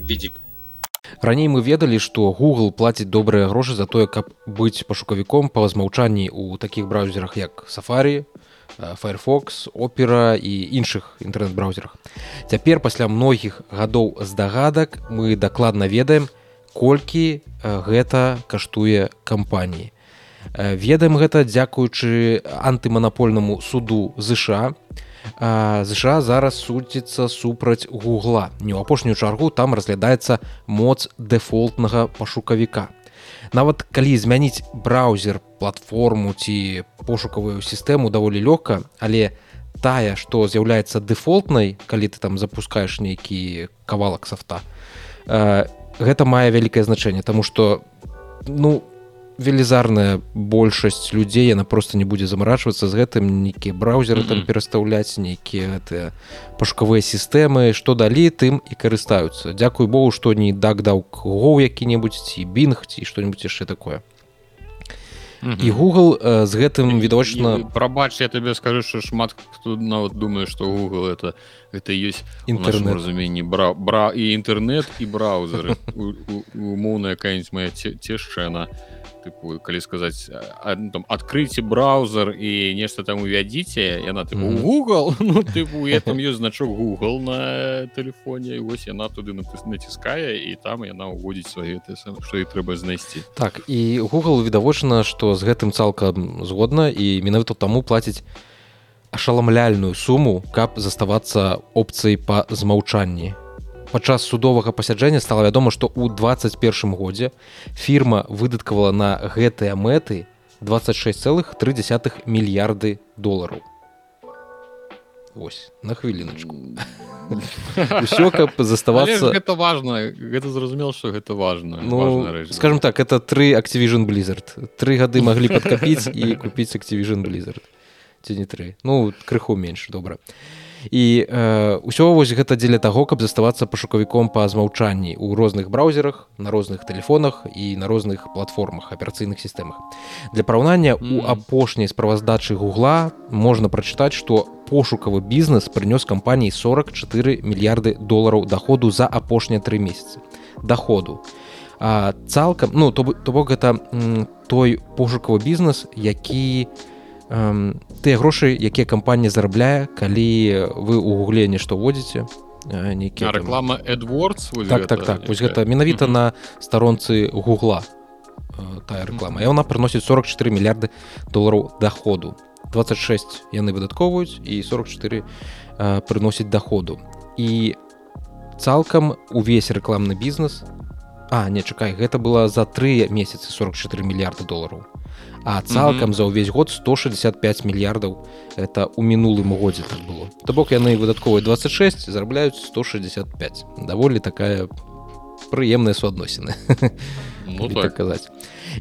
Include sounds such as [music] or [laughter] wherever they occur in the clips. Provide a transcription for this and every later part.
відзік раней мы ведалі што google плаціць добрыя грошы за тое каб быць пашукавіком па змаўчанні ў такіх браузерах як сафарі firefox опера і іншых інтэрнэт-браузерах. Цяпер пасля многіх гадоў здагадак мы дакладна ведаем колькі гэта каштуе кампаніі. Ведаем гэта дзякуючы антыманапольнаму суду ЗША ЗША зараз судзіцца супраць гугла. Не ў апошнюю чаргу там разглядаецца моц дэфолтнага пашукавіка нават калі змяніць браузер платформу ці пошукавую сістэму даволі лёгка але тая што з'яўляецца дэфолтнай калі ты там запускаеш нейкі кавалак софта гэта мае вялікае значэнне тому что ну велізарная большасць людзей яна просто не будзе замарачвацца з гэтым нейкія браузеры mm -hmm. там перастаўляць нейкія гэтыя пашукавыя сістэмы што далі тым і карыстаюцца. Дякуй Богу што не дак даў гоу які-небудзь ці бінг ці што-нибудь яшчэ такое. І Google э, з гэтым відавочна прабач я табе скажу що шмат хто нават думае што Google это это ёсць інтэрнет разуменні бра бра і інтэрнэт і браузеры [laughs] умоўная якая-нибудь моя цешчана і тыпу калі сказаць ну, там адкрыйце браузер і нешта там увядзіце яна тыпу, mm -hmm. Google ну, [laughs] тыпу, там ёсць значок Google на телефоне вось яна туды націскае і там яна уводзіць свае што і трэба знайсці так і Google відавочна што з гэтым цалкам згодна і менавіта таму плаціць ашаламляльную суму каб заставацца опцыяй па змаўчанні падчас судовага пасяджэння стала вядома што ў 21 годзе фірма выдаткавала на гэтыя мэты 26,3 мільярды долараў. Вось на хвіліначку. [laughs] Ўсё каб заставацца это важно гэта зразумел что гэта важно ну, скажем так это тры activision blizzard. Тры гады маглі падкапіць і купіць activision blizzard. Ці не тры ну крыху менш добра. і і э, ўсё вось гэта дзеля таго каб заставацца пашукавіком па змаўчанні ў розных браузерах на розных телефонах і на розных платформах аперацыйных сістэмах. Для параўнання у апошняй справаздачы гугла можна прачытаць што пошукавы бізнес прынёс кампаніі 44 мільярды долараў доходу за апошнія тры месяцы. Доходу а цалкам ну то бок гэта той пошукавы бізнес які у тыя грошы якія кампанія зарабляе калі вы ў гугле нешта водзіце нейкі реклама Эдвордс так так так вось гэта менавіта на старонцы гугла тая реклама. І она прыносіць 44 мільярды долараў доходу 26 яны выдаткоўваюць і 44 прыносіць доходу і цалкам увесь рэкламны бізнес А не чакай гэта было за тры месяцы 44 мільярды долараў а цалкам mm -hmm. за ўвесь год 165 мільярдаў это у мінулым годзе так было то бок яны выдатковыя 26 зарабляюць 165 даволі такая прыемная суадносіны [laughs] ну, так. казаць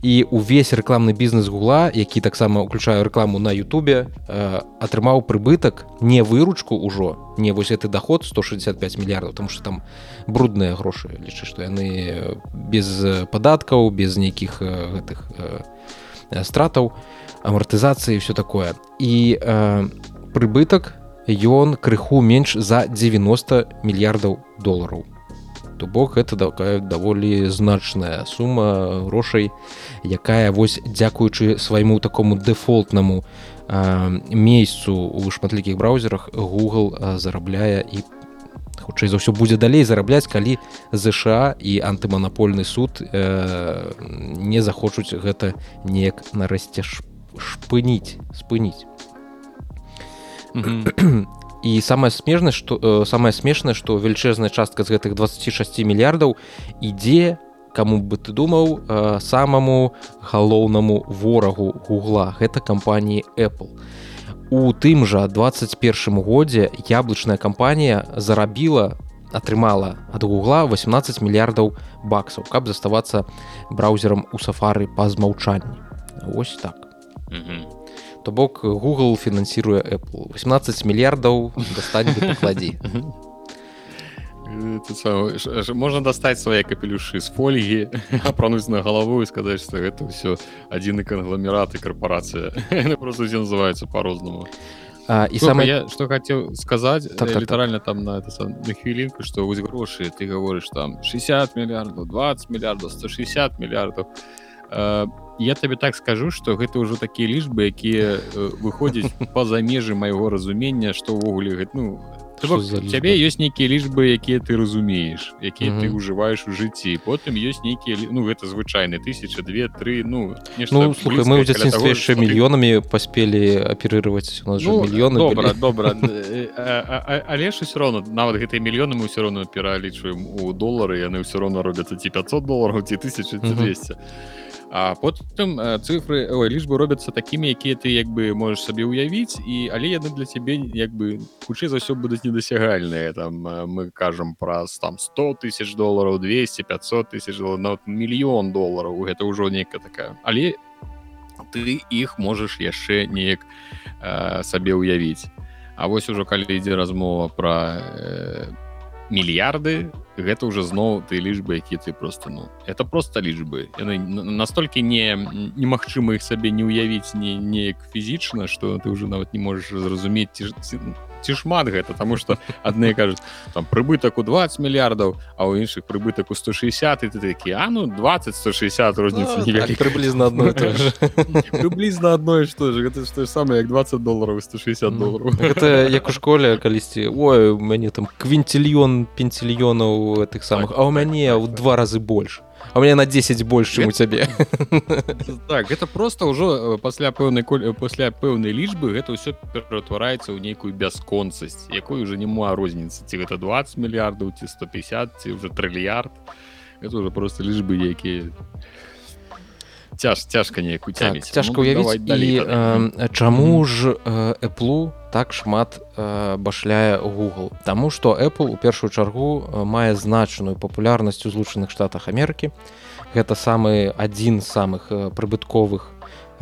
і увесь рэкламны бізнес гугла які таксама уключаю рэкламу на Ютубе э, атрымаў прыбытак не выручку ўжо не вось гэты доход 165 мільярдаў там что там брудныя грошы лічы што яны без падаткаў без нейкіх э, гэтых э, стратаў амартызацыі все такое. І э, прыбытак ён крыху менш за 90 мільярдаў долараў то бок это такая даволі значная сума грошай якая вось дзякуючы свайму такому дэфолтнаму э, месяцу у шматлікіх браузерах Google э, зарабляе і по хутчэй за ўсё будзе далей зарабляць калі ЗША і антыманапольны суд э, не захочуць гэта неяк нарэшце шпыніць спыніць. І самае смежнае што э, самае смешнае што велічэзная частка з гэтых 26 мільярдаў ідзе кому бы ты думаў э, самаму галоўнаму ворагу гугла. Гэта кампаніі Apple. і у тым жа 21 годзе яблычная кампанія зарабіла атрымала ад гугла 18 мільярдаў баксаў каб заставацца браузерам у сафары па змаўчанні. Ось так. Mm -hmm. то бок google фінансіруе apple. 18 мільярдаў [laughs] дастань кладзі можна дастаць свае капелюшы з фольгі апрануць [laughs] на галаву і сказаць што гэта ўсё адзіны кангламерат і карпорацыя [laughs] просто называюцца по-рознаму а, і саме я что хотел сказать Так, так, так. літаральна там на это на хвілінку что вось грошы ты говоришь там 60 мільярдаў 20 мільярдаў 160 мільярдаў Э, я табе так скажу что гэта ўжо такія лічбы якія э, выходзяць [laughs] па-за межы майго разумення што ўвогуле гэта ну То бок, цябе ёсць нейкія лічбы якія ты разумееш якія ты Мгм. ўжываеш у жыцці потым ёсць нейкія ну гэта звычайны тысяча две тры ну ну слухай мы ў дзяцінстве яшчэ ты- мільёнамі паспелі же Ну, мільёны добра былі. добра [laughs] Э, а- але ж усё роўно нават гэтыя мільёны мы ўсё роўно пералічваем у долары яны ўсё роўно робяцца ці 500 долараў ці 1000 ці Мгм. 200 а потым э, цифры ой, лічбы робяцца такімі якія ты як бы можаш сабе ўявіць і але яны для цябе як бы хутчэй за ўсё будуць недасягальныя. Там э, мы кажам праз там 100 тысяч долараў 200 500 тысяч нават мільён долараў. Гэта ўжо нейкая такая. Але ты іх можаш яшчэ неяк э, сабе ўявіць. А вось ужо калі ідзе размова пра э, мільярды гэта ўжо зноў ты лічбы які ты просто ну это просто лічбы яны настолькі не немагчыма іх сабе не ўявіць не неяк фізічна что ты уже нават не можаш зразумець ці, ці, ці шмат гэта тому что адны кажуць там прыбытак у 20 мільярдаў а ў іншых прыбытак у 160 і ты такі а ну 20 160 розніца Ну, так, прыблізна адно ж. [laughs] Приблизно одно и что же. Это что самое, как 20 долларов и 160 Ну, долларов. Гэта як у школе калісьці ой у мяне там квінтильён пенцільёнаў тых самых Так, а у так, мяне так, ў так. два разы больш а у мяне на 10 больш чым у цябе [laughs] Так, это просто ўжо э, пасля пэўнай э, пасля пэўнай лічбы гэта ўсё ператвараецца ў нейкую бясконцасць якой уже няма розніцы ці гэта 20 мільярдаў ці 150 ці уже трыльярд это уже просто лічбы якія цяж цяжка неяк так, уцяміць цяжка Ну, ўявіць давай далей і э, чаму ж э, Apple так шмат э, башляе Google. Таму што Apple у першую чаргу э, мае значную папулярнасць у злучаных штатах Амерыкі. Гэта самы адзін з самых э, прыбытковых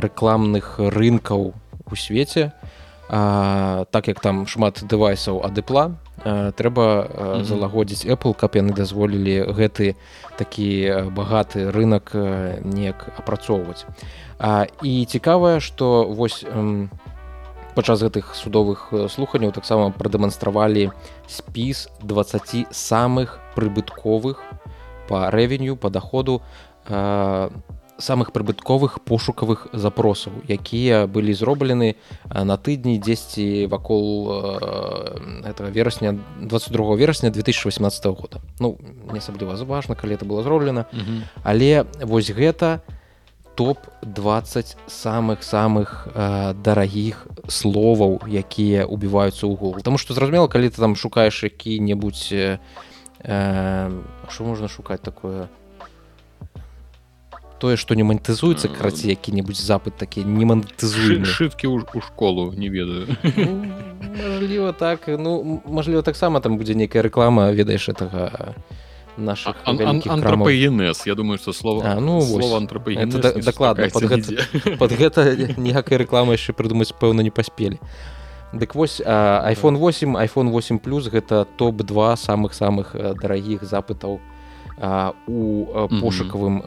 рэкламных рынкаў у свеце а, так як там шмат дэвайсаў ад Apple э, трэба э, Мгм. залагодзіць Apple каб яны дазволілі гэты такі багаты рынок неяк апрацоўваць А, і цікавае што вось эм, падчас гэтых судовых слуханняў таксама прадэманстравалі спіс 20 самых прыбытковых по рэвеню по доходу э, самых прыбытковых пошукавых запросаў якія былі зроблены на тыдні дзесьці вакол этого верасня 22 верасня 2018 года. Ну не асабліва важна калі это было зроблена. Мгм. але вось гэта топ-20 самых самых э, дарагіх словаў якія убіваюцца ў Google Таму што зразумела калі ты там шукаеш які-небудзь э, э, що можна шукаць такое тое што не манетызуецца Э, караці які-небудзь запыт такі не манетызуемы шыткі ў у школу не ведаю. Ну, Мажліва так. Ну мажліва таксама там будзе нейкая рэклама ведаеш этого наших Ан- ан- антропогенез я думаю что слово А, ну, вось. Это дакладна, пад гэта- под гэта ніякай рэкламы яшчэ прыдумаць пэўна не паспелі Дык вось а, iPhone 8 iPhone 8 плюс гэта топ-2 самых самых э, дарагіх запытаў у пошукавым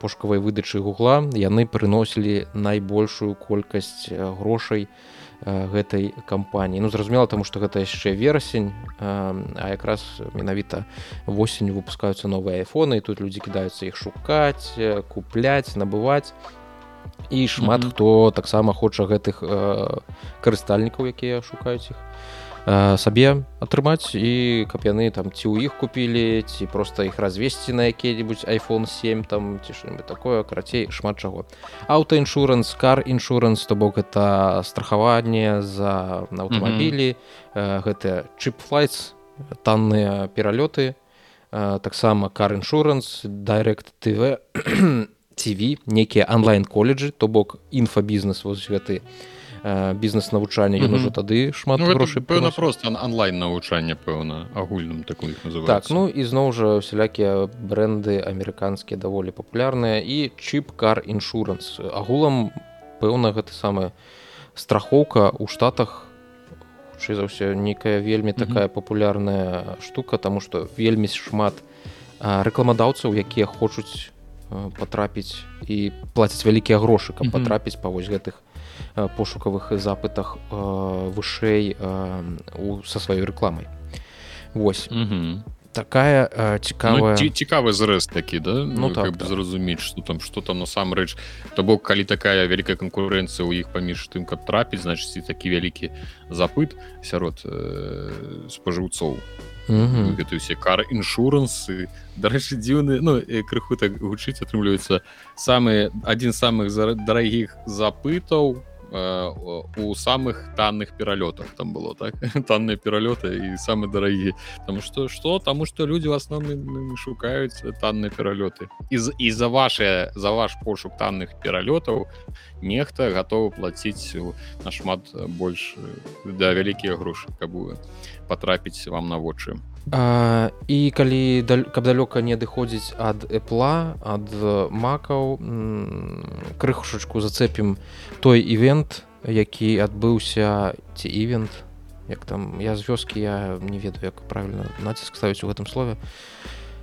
пошукавай выдачы гугла яны прыносілі найбольшую колькасць грошай гэтай кампаніі. Ну зразумела таму што гэта яшчэ верасень а якраз менавіта восень выпускаюцца новыя айфоны і тут людзі кідаюцца іх шукаць купляць набываць. І шмат Мгм. хто таксама хоча гэтых э, карыстальнікаў якія шукаюць іх э, сабе атрымаць і каб яны там ці ў іх купілі ці проста іх развесці на які-небудзь iPhone 7 там ці что-нибудь такое карацей шмат чаго. Аўтаіншуранс кар іншуранс то бок это страхаванне за аўтамабілі э, гэта чип флайтс танныя пералёты э, таксама кар іншуранс директ тв [clears throat] TV некія онлайн колледжы то бок інфабізнес вось гэты э, бізнес навучання ён ужо тады шмат Ну, грошай пэўна просто онлайн навучання пэўна агульным такую іх называецца так ну і зноў жа усялякія бренды амерыканскія даволі папулярныя і чип кар іншуранс агулам пэўна гэта самая страхоўка ў штатах хутчэй за ўсё нейкая вельмі такая папулярная штука тому што вельмі шмат рэкламадаўцаў якія хочуць патрапіць і плаціць вялікія грошы каб патрапіць па вось гэтых пошукавых запытах вышэй са сваёй рэкламай Вось. Такая цікавая ну, цікавы зрэз такі да? Ну так, так. зразумець что там что там насамрэч то бок калі такая вялікая канкурэнцыя ў іх паміж тым каб трапіць значыць і такі вялікі запыт сярод э, спажыўцоў гэты усе кар іншурансы дарэчы дзіўны ну крыху так гучыць атрымліваецца самы адзін з самых дарагіх запытаў Э, у самых танных пералётах там было так? [laughs] Танныя пералёты і самы дарагі там что что? Таму что люди в асноўным шукаюць танныя пералёты і і за ваше за ваш пошук танных пералётаў нехта готовы плаціць нашмат больш да вялікія грошы каб патрапіць вам на вочы А, і калі даль, каб далёка не адыходзіць ад эпла ад макаў крыхушачку зацэпім той івент які адбыўся ці івент як там я з вёскі я не ведаю як правильно націск ставіць у гэтым слове.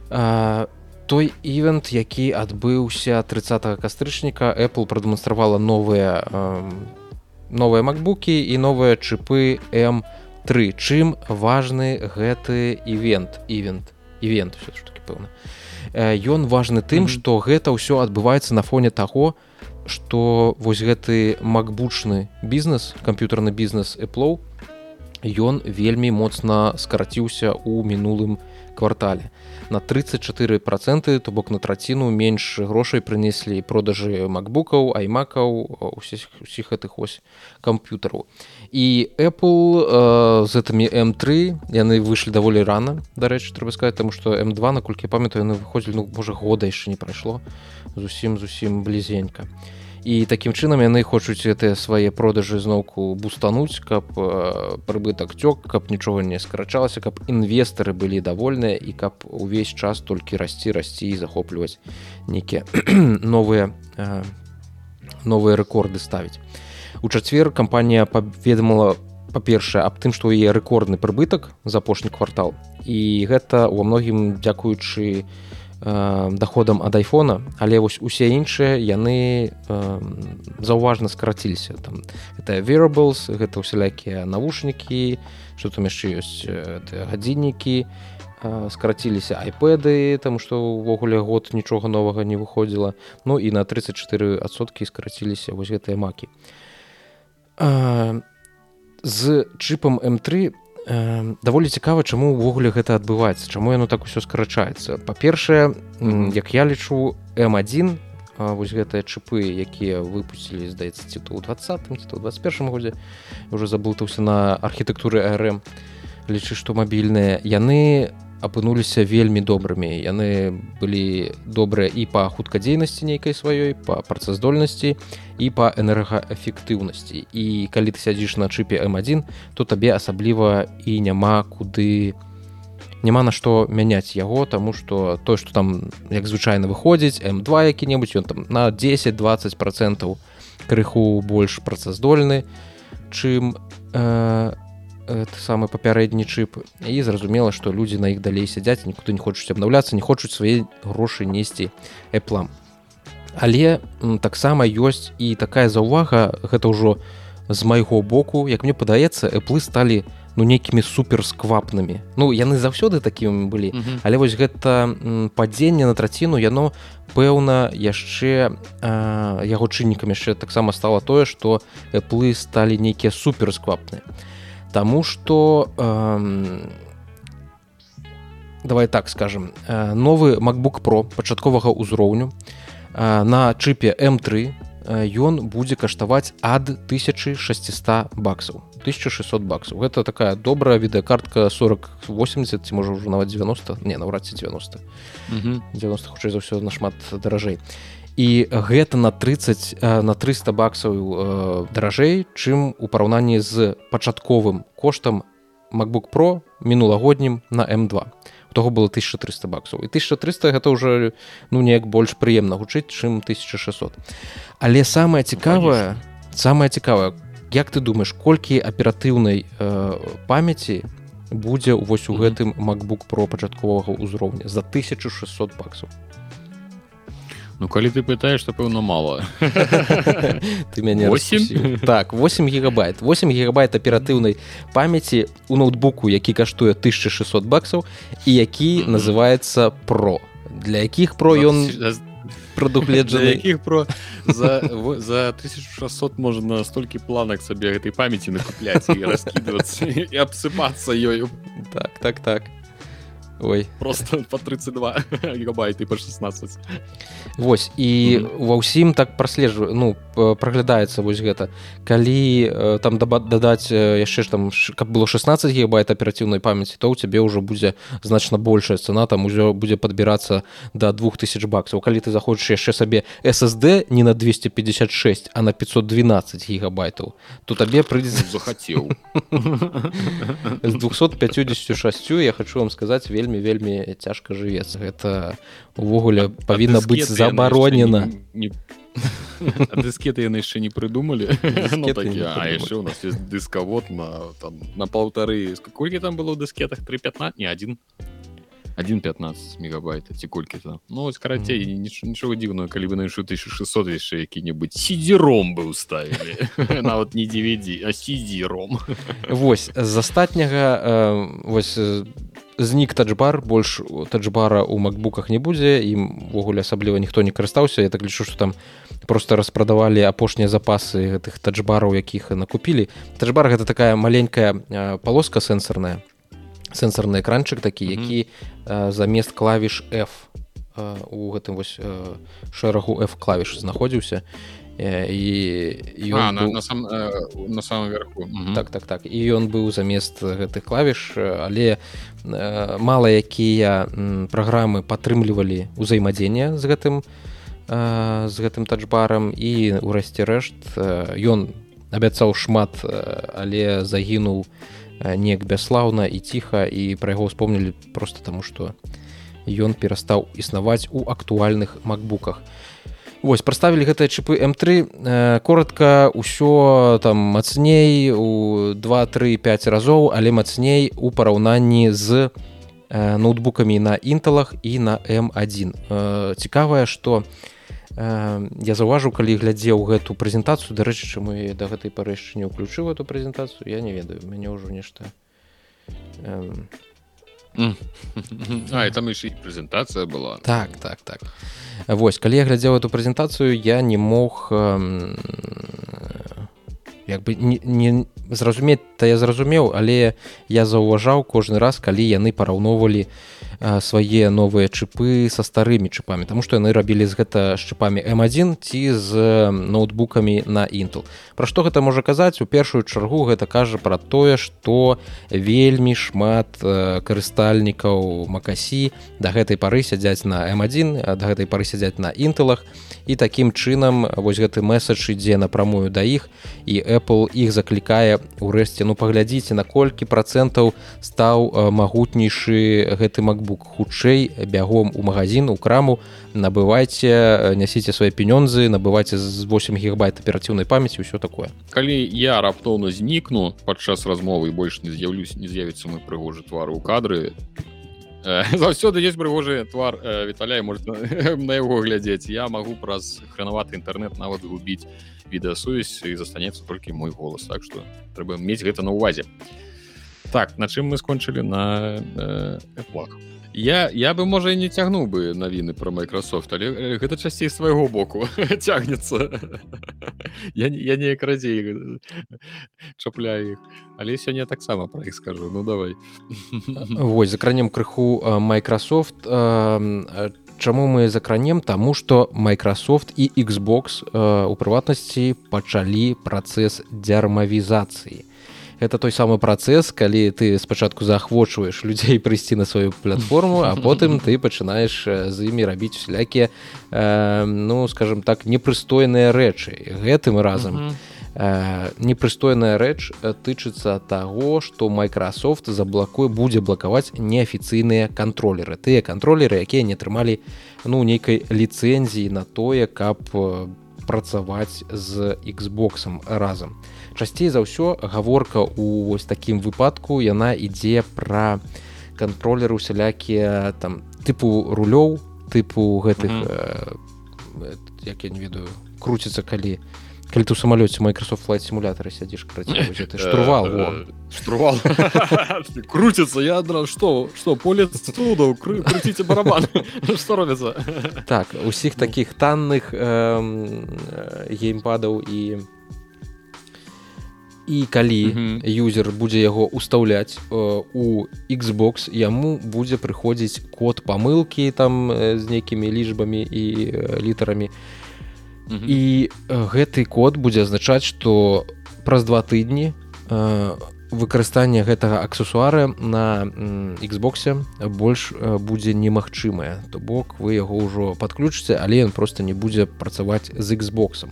А, той івент які адбыўся 30 кастрычніка Apple прадэманстравала новыя новыя макбукі і новыя чыпы м3 3 чым важны гэты івент? Івент. Івент все-таки пэўна. Ён важны тым что mm -hmm. гэта ўсё адбываецца на фоне таго что вось гэты макбучны бізнес камп'ютарны бізнес Apple ён вельмі моцна скараціўся ў мінулым квартале. На 34 проценты то бок на траціну менш грошай прынеслі продажы макбукаў аймакаў усіх усіх гэтых ось камп'ютараў і Apple э, з гэтымі m3 яны выйшлі даволі рана дарэчы трэба сказать тому что m2 наколькі памятаю яны выходзілі ну можа года яшчэ не прайшло зусім зусім блізенька і такім чынам яны хочуць гэтыя свае продажы зноўку бустануць каб э, прыбытак цёк каб нічога не скарачалася каб інвестары былі давольныя і каб увесь час толькі расці расці і захопліваць нейкія [clears throat] новыя э, новыя рэкорды ставіць у чацвер кампанія паведамала па-першае аб тым што яе рэкордны прыбытак за апошні квартал. І гэта ва многім дзякуючы Э, доходам ад айфона. Але вось усе іншыя яны э, заўважна скараціліся. Там это wearables гэта усялякія навушнікі что там яшчэ ёсць э, гадзіннікі э, скараціліся айпэды там што ўвогуле год нічога новага не выходзіла. Ну і на 34соткі скараціліся вось гэтыя макі. э, з чыпам м3 даволі цікава чаму ўвогуле гэта адбываецца чаму яно так усё скарачаецца. Па-першае як я лічу м1 вось гэтыя чыпы якія выпусцілі здаецца ці то ў 20 ці то 21 годзе уже заблытаўся на архітэктуры рм лічы што мабільныя яны апынуліся вельмі добрымі. Яны былі добрыя і па хуткадзейнасці нейкай сваёй па працаздольнасці і па энергаэфектыўнасці. І калі ты сядзіш на чыпе м1 то табе асабліва і няма куды няма на што мяняць яго таму што то што там як звычайна выходзіць м2 які-небудзь ён там на 10-20 процентаў крыху больш працаздольны чым э, самы папярэдні чып і зразумела што людзі на іх далей сядзяць нікуды не хочуць абнаўляцца не хочуць свае грошы несці эплам але таксама ёсць і такая заўвага гэта ўжо з майго боку як мне падаецца эплы сталі ну нейкімі суперсквапнымі. Ну яны заўсёды такімі былі mm -hmm. але вось гэта падзенне на траціну яно пэўна яшчэ яго чыннікам яшчэ таксама стала тое што эплы сталі нейкія суперсквапныя Таму што э, давай так скажем э, новы MacBook Pro пачатковага ўзроўню э, на чыпе М3 ён будзе каштаваць ад 1600 баксаў 1600 баксаў. Гэта такая добрая відэакартка 40 80 ці можа ўжо нават 90 не наўрад ці 90 90 хутчэй за ўсё нашмат даражэй і гэта на 30 э, на 300 баксаў даражэй чым у параўнанні з пачатковым коштам macbook pro мінулагоднім на m2 того было 1300 баксаў. І 1300 гэта уже ну неяк больш прыемна гучыць чым 1600 але самое цікавае самое цікавае як ты думаешь колькі аператыўнай э, памяці будзе вось у гэтым macbook pro пачатковага ўзроўня за 1600 баксаў Ну калі ты пытаешь то пэўна мало. Ты мяне 8 так 8 гигабайт 8 гигабайт аператыўнай памяти у ноутбуку які каштуе 1600 баксаў і які называется про для якіх про ён прадугледжаны якіх про за, за 1600 можна столькі планак сабе гэтай памяти накупляць раскидываться і абсыпацца ёю так так так ой. Просто [laughs] по 32 [laughs] гигабайты по 16 Вось і mm ва ўсім так праслежваю ну праглядаецца вось гэта. Калі там дадаць яшчэ ж там каб было 16 гигабайт аператыўнай памяці то ў цябе ўжо будзе значна большая цена там ужо будзе падбірацца до 2000 баксаў. Калі ты захочаш яшчэ сабе SSD не на 256 а на 512 гигабайтаў то табе прыйдзе захацеў [laughs] з 256 я хочу вам сказаць вельмі вельмі цяжка жывецца гэта увогуле павінна быць забаронена не дыскеты яны яшчэ не прыдумалі ну, яшчэ у нас есть дыскавод на там на полторы колькі там было ў дыскетах 315 не один 115 мегабайта ці колькі там ну карацей mm -hmm. нічога дзіўного калі вы нашу 1600 яшчэ які-небудзь сидзером бы уставілі нават не DVD а сидзером Вось з астатняга э, вось знік таджбар больш таджбара у макбуках не будзе імвогуле асабліва ніхто не карыстаўся. Я так лічу что там просто распрадавалі апошнія запасы гэтых таджбараў якіх накупілі. Таджбар гэта такая маленькая полоска сэнсорная сэнсорны экранчык такі які замест клавіш f у гэтым вось шэрагу f клавіш знаходзіўся. і а, быў... на, на, сам, э, на самом верху так так так. І ён быў замест гэтых клавіш але э, мала якія праграмы падтрымлівалі ўзаемадзення з гэтым э, з гэтым таджбарам. І ўрэшце рэшт ён абяцаў шмат але загінуў неяк бяслаўна і ціха. І пра яго успомнілі просто таму што ён перастаў існаваць у актуальных макбуках. і Вось праставілі гэтыя чыпы М3 э, коротко ўсё там мацней у 2-3-5 разоў але мацней у параўнанні з э, ноутбукамі на інталах і на М1 э, цікавае что э, я заўважыў калі глядзеў гэту прэзентацыю дарэчы чаму я да гэтай парэшчы не ўключыў эту прэзентацыю я не ведаю мяне ўжо нешта а там яшчэ прэзентацыя была. Так так так. Вось калі я глядзеў эту прэзентацыю я не мог э, як бы не, не зразумець то я зразумеў але я заўважаў кожны раз калі яны параўноўвалі свае новыя чыпы са старымі чыпамі Таму што яны рабілі з гэта шчыпамі М1 ці з ноутбукамі на інтул Пра што гэта можа казаць? У першую чаргу гэта кажа пра тое што вельмі шмат карыстальнікаў макасі да гэтай пары сядзяць на М1 да гэтай пары сядзяць на інтылах і такім чынам вось гэты месадж ідзе напрамую да іх і Apple іх заклікае ўрэшце ну паглядзіце наколькі процентаў стаў магутнейшы гэты MacBook ноутбук хутчэй бягом у магазин у краму. Набывайце нясіце свае пенёнзы набывайце з 8 гигабайт аператыўнай памяці ўсё такое. Калі я раптоўна знікну падчас размовы больш не з'яўлюсь не з'явіцца мой прыгожы твар у кадры [laughs] заўсёды есть прыгожы твар віталя может [laughs] на яго глядзець. Я магу праз хранаваты інтэрнет нават губіць відэасувязь і застанецца толькі мой голас. Так что трэба мець гэта на увазе так на чым мы скончылі? На э, плах я я бы можа не цягнуў бы навіны про Microsoft але гэта часцей свайго боку [laughs] цягнецца. [laughs] Я, я неяк радзей чапляю іх. Але сёння таксама пра іх скажу. Ну давай. [laughs] Вось закранем крыху Microsoft. Чаму мы закранем таму што Microsoft і Xbox у прыватнасці пачалі працэс дзярмавізацыі это той самы працэс калі ты спачатку заахвочваеш [laughs] людзей прыйсці на сваю платформу а [laughs] потым ты пачынаеш з імі рабіць усялякія э, ну скажем так непрыстойныя рэчы гэтым разам э, непрыстойная рэч тычыцца таго што Microsoft заблакуе будзе блакаваць неафіцыйныя кантролеры тыя кантролеры якія не атрымалі ну нейкай ліцэнзіі на тое каб працаваць з Xбоксом разам часцей за ўсё гаворка у вось такім выпадку яна ідзе пра кантролеры усялякія там тыпу рулёў тыпу гэтых mm -hmm. як я не ведаю круціцца калі калі ты ў самалёце Microsoft флайт сімулятары сядзіш штурвал штурвал. [laughs] Круціцца я адра што што поле цудаў круціце барабан. Што робіцца? Так усіх таких танных геймпадаў і і калі юзер будзе яго устаўляць у Xbox яму будзе прыходзіць код памылкі там з нейкімі лічбамі і літарамі. І і гэты код будзе азначаць што праз два тыдні выкарыстанне гэтага аксесуара на Xбосе больш будзе немагчымае. То бок вы яго ўжо падключыце але ён просто не будзе працаваць з Xбоксом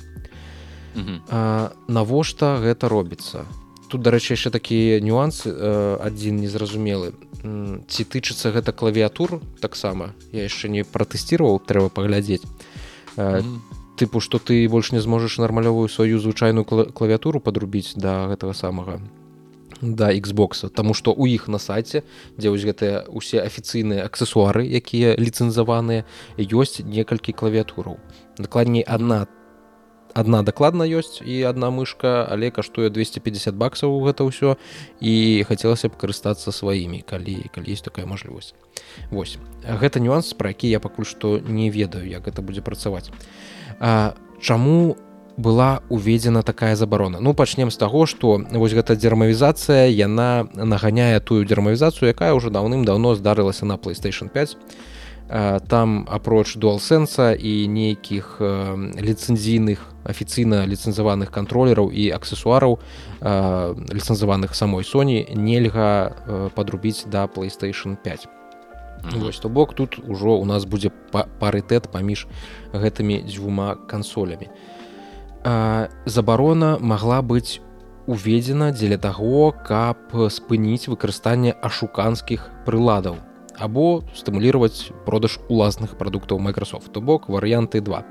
навошта гэта робіцца? Тут дарэчы яшчэ такія нюансы адзін незразумелы. Ці тычыцца гэта клавіатур таксама? Я яшчэ не пратэсціраваў трэба паглядзець. Тыпу што ты больш не зможаш нармалёвую сваю звычайную клавіатуру падрубіць да гэтага самага да Xбокса Таму што ў іх на сайце дзе вось гэтыя усе афіцыйныя аксесуары якія ліцэнзаваныя ёсць некалькі клавіатураў дакладней одна одна дакладна ёсць і одна мышка. Але каштуе 250 баксаў гэта ўсё і хацелася б карыстацца сваімі калі калі есть такая мажлівасць Вось гэта нюанс пра які я пакуль што не ведаю як гэта будзе працаваць. Чаму была уведзена такая забарона? Ну пачнем з таго што вось гэта дзермавізацыя яна наганяе тую дзермавізацыю якая ўжо даўным-даўно здарылася на playstation 5 там апроч дуалсенса і нейкіх ліцэнзійных афіцыйна ліцэнзаваных кантролераў і аксесуараў ліцэнзаваных самой Sony нельга падрубіць да playstation 5 Вось то бок тут ужо у нас будзе парытэт паміж гэтымі дзвюма кансолямі. Забарона магла быць уведзена дзеля таго, каб спыніць выкарыстанне ашуканскіх прыладаў або стымулировать продаж уласных прадуктаў Microsoft. То бок варыянты 2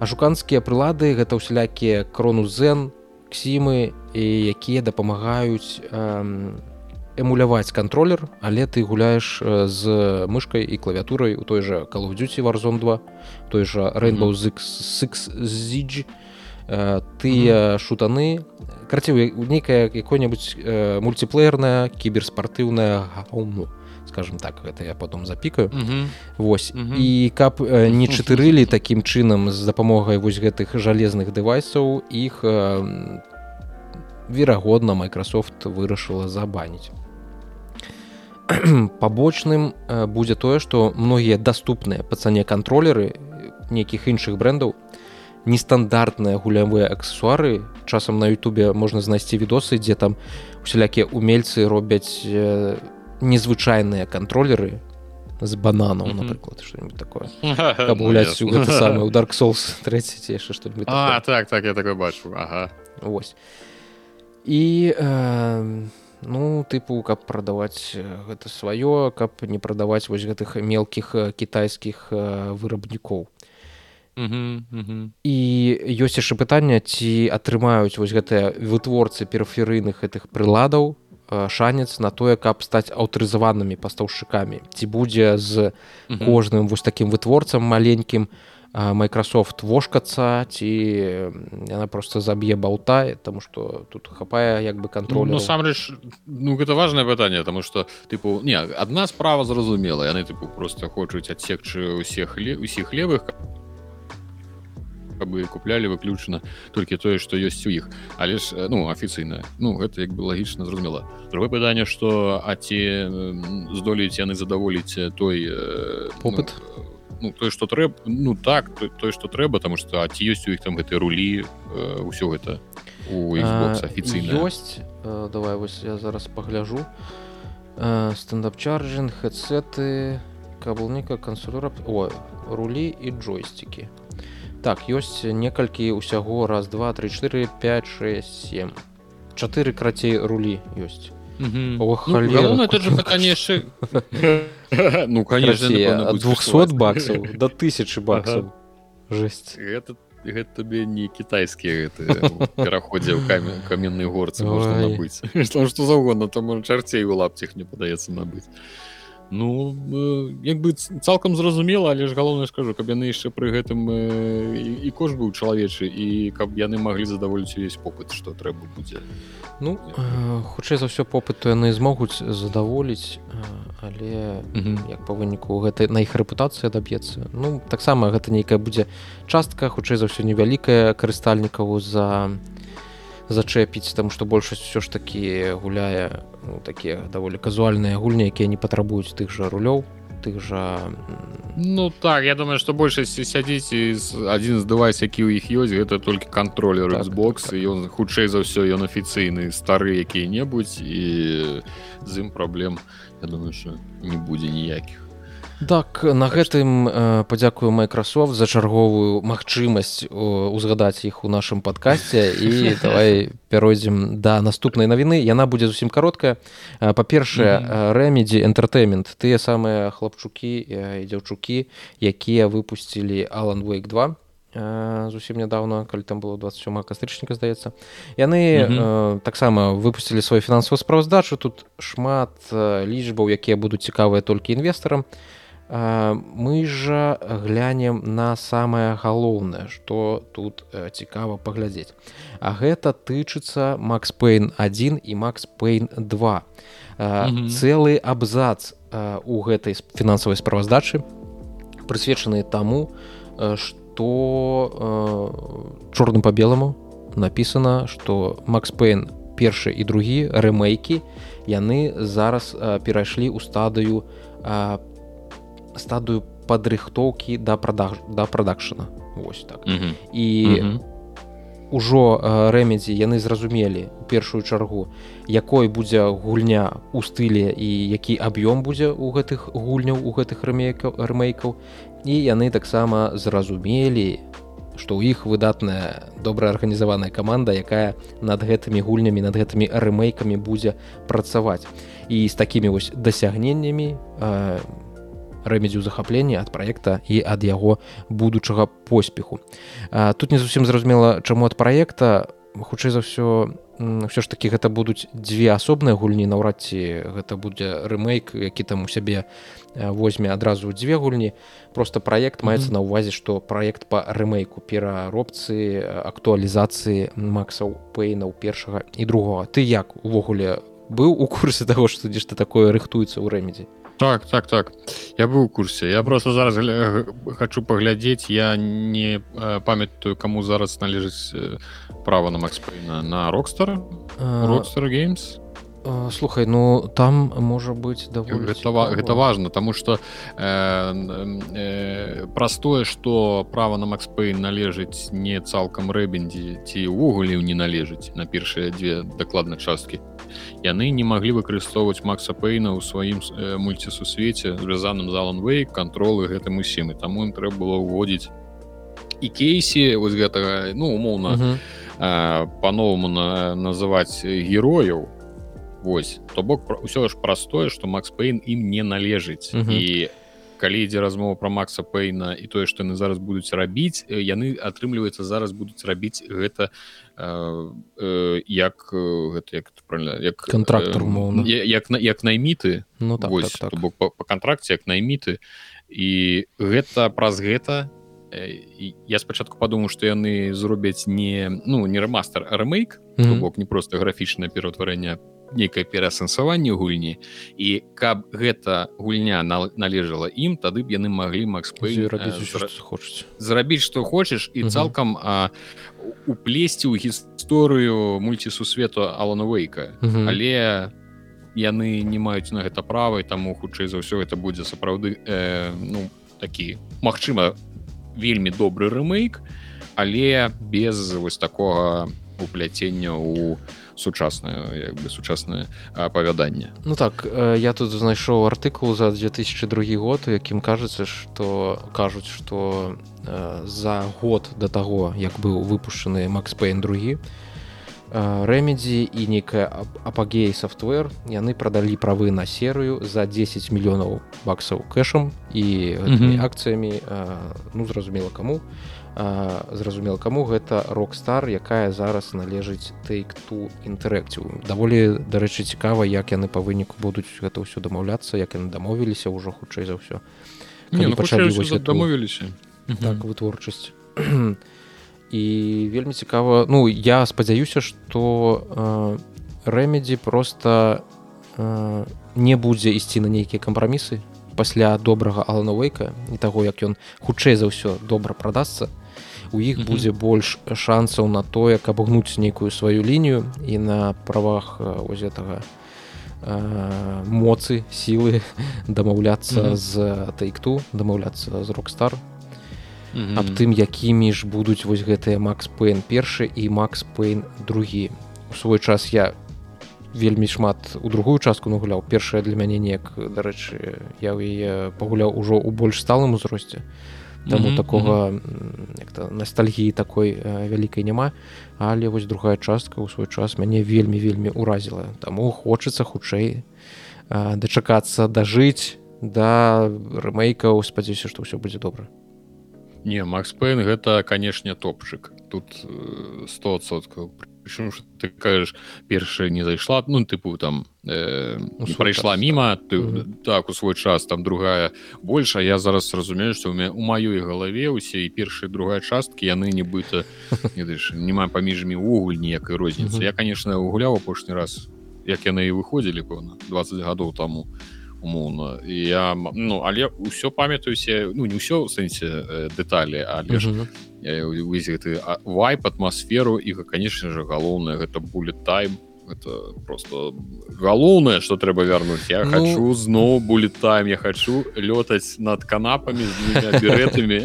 ашуканскія прылады гэта ўсялякія крону зен ксімы і якія дапамагаюць эмуляваць кантролер але ты гуляеш з мышкой і клавіатурай у той of duty warzone 2 той же rainbow six zidж тыя шутаны. Карці нейкая якой-небудзь мультиплеерная кіберспартыўная гауну скажем так гэта я потом запікаю Вось. І каб не чатырылі такім чынам з дапамогай вось гэтых жалезных дэвайсаў іх верагодна Microsoft вырашыла забаніць. [clears throat] Пабочным будзе тое што многія даступныя па цане кантролеры нейкіх іншых брендаў нестандартныя гулявыя аксесуары часам на Ютубе можна знайсці відосы дзе там усялякія умельцы робяць незвычайныя кантролеры з бананаў напрыклад что-нибудь такое. Гуляць самы удар соус 3 что так так я такой бачу ага. Вось і э, ну тыпу каб прадаваць гэта сваё каб не прадаваць вось гэтых мелкіх кітайскіх вырабнікоў і ёсць яшчэ пытанне ці атрымаюць вось гэтыя вытворцы перферыйных гэтых прыладаў шанец на тое каб стаць аўтарызаванымі пастаўшчыкамі. Ці будзе з кожным вось такім вытворцам маленькім Microsoft вошкацца ці яна просто заб'е балта тому что тут хапае як бы контроль насамрэч ну гэта важное пытанне тому что тыпу не одна справа зразумела яны тыпу просто хочуць адсекчы усіх ле усіх левых бы куплялі выключана толькі тое что ёсць у іх але ж ну афіцыйна ну гэта як бы лагічна зразумела другое пытанне что а ці здолеюць яны задаволіць той попыт ну, ну той что трэба ну так той, той что трэба тому что ці ёсць у іх там гэтай рулі ўсё гэта афіцыйна ёсць давай вось я зараз пагляжу стендап-чарджинг хедсеты каблніка кансулера о рулі і джойстикі так ёсць некалькі ўсяго. Раз два три четыре 5 6 7 чатыры крацей рулі ёсць. Конечно [laughs] ну конечно 200 баксов до тысячи баксов жесть. Это гэта табе не кітайскія пераходзе ў камень каменныя горцы можна набыць [laughs] что заўгодна там чарцей у лапцях не падаецца набыць Ну як бы цалкам зразумела але ж галоўна скажу каб яны яшчэ пры гэтым і, і кошт быў чалавечы і каб яны маглі задаволіць увесь попыт што трэба будзе. Ну хутчэй за ўсё попыт то яны змогуць задаволіць але як па выніку гэтай на іх рэпутацыя даб'ецца. Ну таксама гэта нейкая будзе частка хутчэй за ўсё невялікая карыстальнікаў за зачэпіць там што большасць все ж такі гуляе ну, такія даволі казуальныя гульні якія не патрабуюць тых жа рулёў тых жа Ну так я думаю что большасць сядзіць адзін з дэвайс які ў іх ёсць гэта толькі контроллер так, Xbox так, так. ён хутчэй за ўсё ён афіцыйны стары якія-небудзь і з ім праблем я думаю что не будзе ніякіх так на гэтым э, падзякую Microsoft за чарговую магчымасць узгадаць іх у нашым падкасці [laughs] і давай пяройдзем да наступнай навіны. Яна будзе зусім кароткая. Па-першае рэмедзі энтэртэймент тыя самыя хлапчукі і дзяўчукі якія выпусцілі Alan Wake 2 зусім нядаўна калі там было 27 кастрычніка здаецца. Яны mm -hmm. таксама выпусцілі сваю фінансавую справаздачу. Тут шмат лічбаў якія будуць цікавыя толькі інвестарам мы жа глянем на самае галоўнае што тут цікава паглядзець А гэта тычыцца Макс Пейн 1 і Макс Пейн 2 mm -hmm. цэлы абзац у гэтай фінансавай справаздачы прысвечаны таму што чорным па беламу напісана што Макс Пейн першы і другі рэмейкі яны зараз перайшлі ў стадыю по стадыю падрыхтоўкі да продаж да прадакшана Вось так mm -hmm. і mm -hmm. ужо рэмедзі яны зразумелі у першую чаргу якой будзе гульня у стылі і які аб'ём будзе у гэтых гульняў у гэтых рэмейкаў рэмейкаў і яны таксама зразумелі што ў іх выдатная добра арганізаваная каманда якая над гэтымі гульнямі над гэтымі рэмейкамі будзе працаваць і з такімі вось дасягненнямі у рэмедзю захаплення ад праекта і ад яго будучага поспеху. Тут не зусім зразумела, чаму ад праекта хутчэй за ўсё ўсё ж такі гэта будуць дзве асобныя гульні наўрад ці гэта будзе рэмейк, які там у сябе возьме адразу дзве гульні. просто праект маецца на ўвазе, што праект па рэмейку пераробцы актуалізацыі Максаў Пэйнаў першага і другога. Ты як увогуле быў у курсе [laughs] таго, што нешта такое рыхтуецца ў рэмедзі. Так так так. Я быў у курсе. Я просто зараз хочу паглядзець я не памятаю кому зараз належыць права на макспейна на рокстара рокстар геймс слухай ну там можа быть гэта, гэта важно тому что э, э, простое что права на макспейн належыць не цалкам рэбендзі ці ўвогуле не належыць на першыя две дакладна часткі яны не маглі выкарыстоўваць Макса Пейна ў сваім э, мульцісусвеце звязаным залан вэй контролы гэтым усім і таму ім трэба было ўводзіць і кейсі вось гэтага ну умоўна uh -huh. э, по-новаму на, называць герояў Вось то бок ўсё ж простое што Макс Пейн ім не належыць uh -huh. і калі ідзе размова про Макса Пейна і тое што яны зараз будуць рабіць яны атрымліваецца зараз будуць рабіць гэта як гэта як правильно як контрактор умоўна. э, як на як найміты. Ну так, Вось, так, так. бок по, по контракце як найміты. І гэта праз гэта я спачатку падумаў што яны зробяць не ну не ремастер ремейк mm -hmm. бок не просто графічнае пераўтварэнне нейкае пераасэнсаванне гульні. І каб гэта гульня належала ім тады б яны маглі Макс хочуць зрабіць што хочаш і цалкам уплесці ў гісторыю мульцісусвету аланавейка але яны не маюць на гэта права таму хутчэй за ўсё это будзе сапраўды э, ну такі Мачыма вельмі добры рэмейк але без вось такога упляцення ў у сучаснае бы сучаснае апавяданне. Ну так я тут знайшоў артыкул за 2002 год у якім кажацца что кажуць что за год до таго як быў выпушчаны Макс Пейн другі рэмедзі і нейкая апагей софтвер яны прадалі правы на серыю за 10 мільёнаў баксаў кэшам і акцыямі ну зразумела каму зразумела каму гэта рок-стар якая зараз належыць take to інтэрэкцыю даволі дарэчы цікава як яны па выніку будуць гэта ўсё дамаўляцца як яны дамовіліся ўжо хутчэй за ўсё. Ну, дамовіліся. Так вытворчасць. [clears throat] І вельмі цікава ну я спадзяюся что рэмедзі просто э, не будзе ісці на нейкія кампрамісы пасля добрага аланавейка і таго як ён хутчэй за ўсё добра прадасца у іх будзе больш шансаў на тое каб гнуць нейкую сваю лінію і на правах ось гэтага моцы сілы дамаўляцца з тайкту дамаўляцца з рок-стар mm -hmm. аб тым якімі ж будуць вось гэтыя макс пейн першы і макс пейн другі. У свой час я вельмі шмат у другую частку нагуляў. Першая для мяне неяк дарэчы я ў яе пагуляў ужо ў больш сталым узросце таму mm -hmm. такога mm -hmm. ностальгіі такой э, вялікай няма але вось другая частка ў свой час мяне вельмі вельмі ўразіла таму хочацца хутчэй э, дачакацца дажыць да рэмейкаў спадзяюся што ўсё будзе добра не макс пейн гэта канешне топчык тут 100соткаў причым ты кажаш першая не зайшла ну тыпу там э, прайшла міма ты mm -hmm. так у свой час там другая больше я зараз разумею что у меня у маёй галаве усе і першая другая часткі яны нібыта [laughs] няма паміж імі увогуль ніякай розніцы mm -hmm. я конечно гуляў апошні раз як яны і выходзілі пэўна 20 гадоў таму а умоўна я ну але ўсё памятаюся ну не ўсё сэнсе э, дэталі але ж гэты вайп атмасферу і конечно же галоўнае гэта будет тайм это просто галоўнае что трэба вярнуць я ну... хочу зноў будет тайм я хочу лётаць над канапамі [laughs] беретамі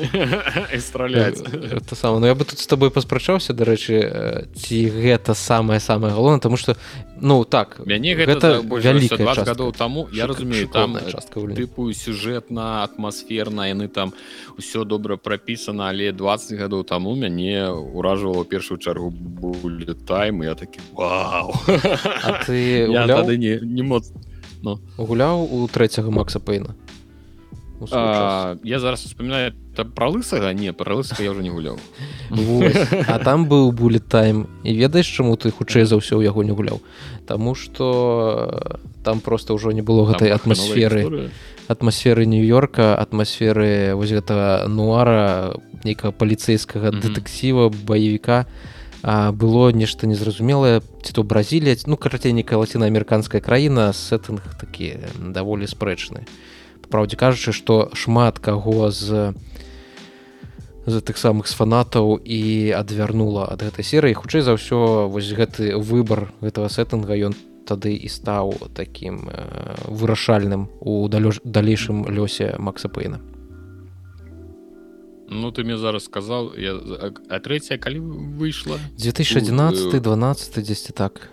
страляць это сам но я бы тут с тобой паспрачаўся дарэчы ці гэта самое самое галоўна тому что ну так мяне гэта, гадоў таму я разумею там частка тыпу сюжэтна атмасферна яны там усё добра прапісана але 20 гадоў таму мяне ўражвала першую чаргу будет тайм я такі вау ты [laughs] не, не моц но. Ну. гуляў у трэцяга макса пейна а, я зараз успамінаю пра лысага не пра лысага я уже не гуляў [laughs] а там быў булет тайм і ведаеш чаму ты хутчэй за ўсё ў яго не гуляў Таму что там просто ўжо не было гэтай атмасферы атмасферы нью-йорка атмасферы вось гэтага нуара нейкага паліцэйскага дэтэксіва баевіка а было нешта незразумелае ці то бразілія ну карацей некая лацінаамерыканская краіна сеттынг такі даволі спрэчны праўдзе кажучы што шмат каго з з тых самых з фанатаў і адвярнула ад гэтай серыі хутчэй за ўсё вось гэты выбар гэтага сеттынга ён тады і стаў такім вырашальным у далейшым лёсе макса пейна Ну ты мне зараз сказал я а третья калі выйшла 2011 12 10 так.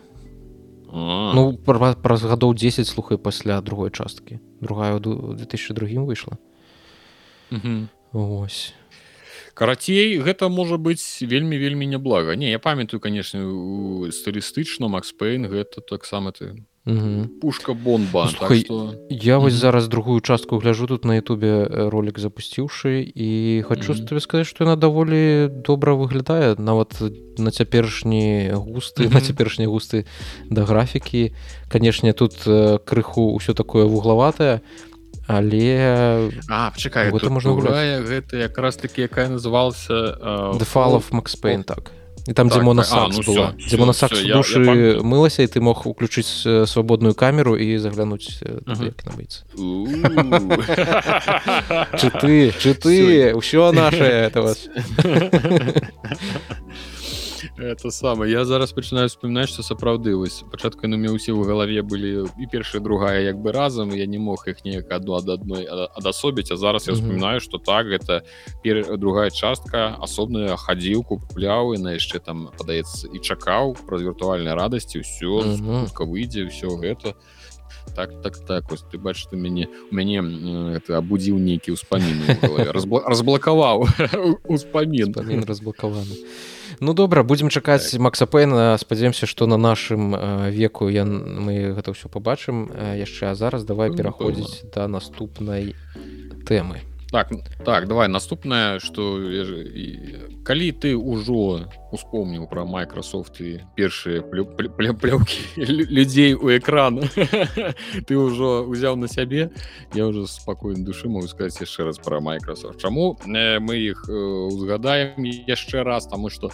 А. ну праз гадоў 10 слухай пасля другой часткі другая 2002 выйшла ось. Карацей гэта можа быць вельмі вельмі няблага. Не я памятаю конечно стылістычна макс пейн гэта таксама ты пушка бомба ну, так что... я вось зараз другую частку гляжу тут на ютубе ролик запусціўшы і хочу тебе сказать что яна даволі добра выглядае нават на цяперашні густы на цяперашнія густы да графікі канешне тут крыху ўсё такое вуглаватае але чакай можна гэта якраз таки якая назывался дефалов макспейн так і там дзе монасакс ну, была. дзе монасакс душы я, я мылася і ты мог уключыць свабодную камеру і заглянуць набыць чы ты ўсё наше вас [laughs] это самое. Я зараз пачынаю вспоминать что сапраўды вось пачатку ну мне ўсе ў галаве былі і першая другая як бы разам я не мог их неяк одну ад адной адасобіць. А зараз я вспоминаю что так это пер другая частка асобная хадзіў купляў і на яшчэ там падаецца і чакаў праз віртуальнай радасці ўсё выйдзе ўсё гэта. Так так так ось ты бачыш ты мяне у мяне это абудзіў нейкі ўспаміны разблакаваў [laughs] успамін разблакаваны Ну добра будзем чакаць так. Макса Пэйна. Спадзяемся што на нашым веку я мы гэта ўсё побачым яшчэ. А зараз давай ну, пераходзіць да наступнай тэмы так так давай наступнае что калі ты ўжо успомніў про Microsoft і першыя пляўкі людзей у экран [laughs] ты ўжо узяў на сябе я уже спакойна душы могу сказать яшчэ раз про Microsoft. Чаму мы іх узгадаем яшчэ раз тому что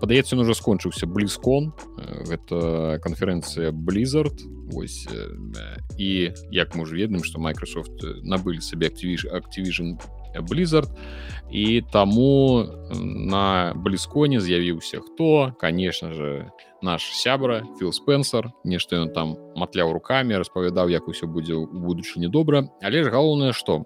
падаецца он уже скончыўся блізкон гэта канферэнцыя blizzard. Ось і як мы уже ведаем что Microsoft набылі сабе активі Activision blizzard. І таму на блізконе з'явіўся хто конечно же наш сябра фил спенсер. Нешта ён там матляў руками распавядаў як усё будзе у будучыні добра але ж галоўнае что?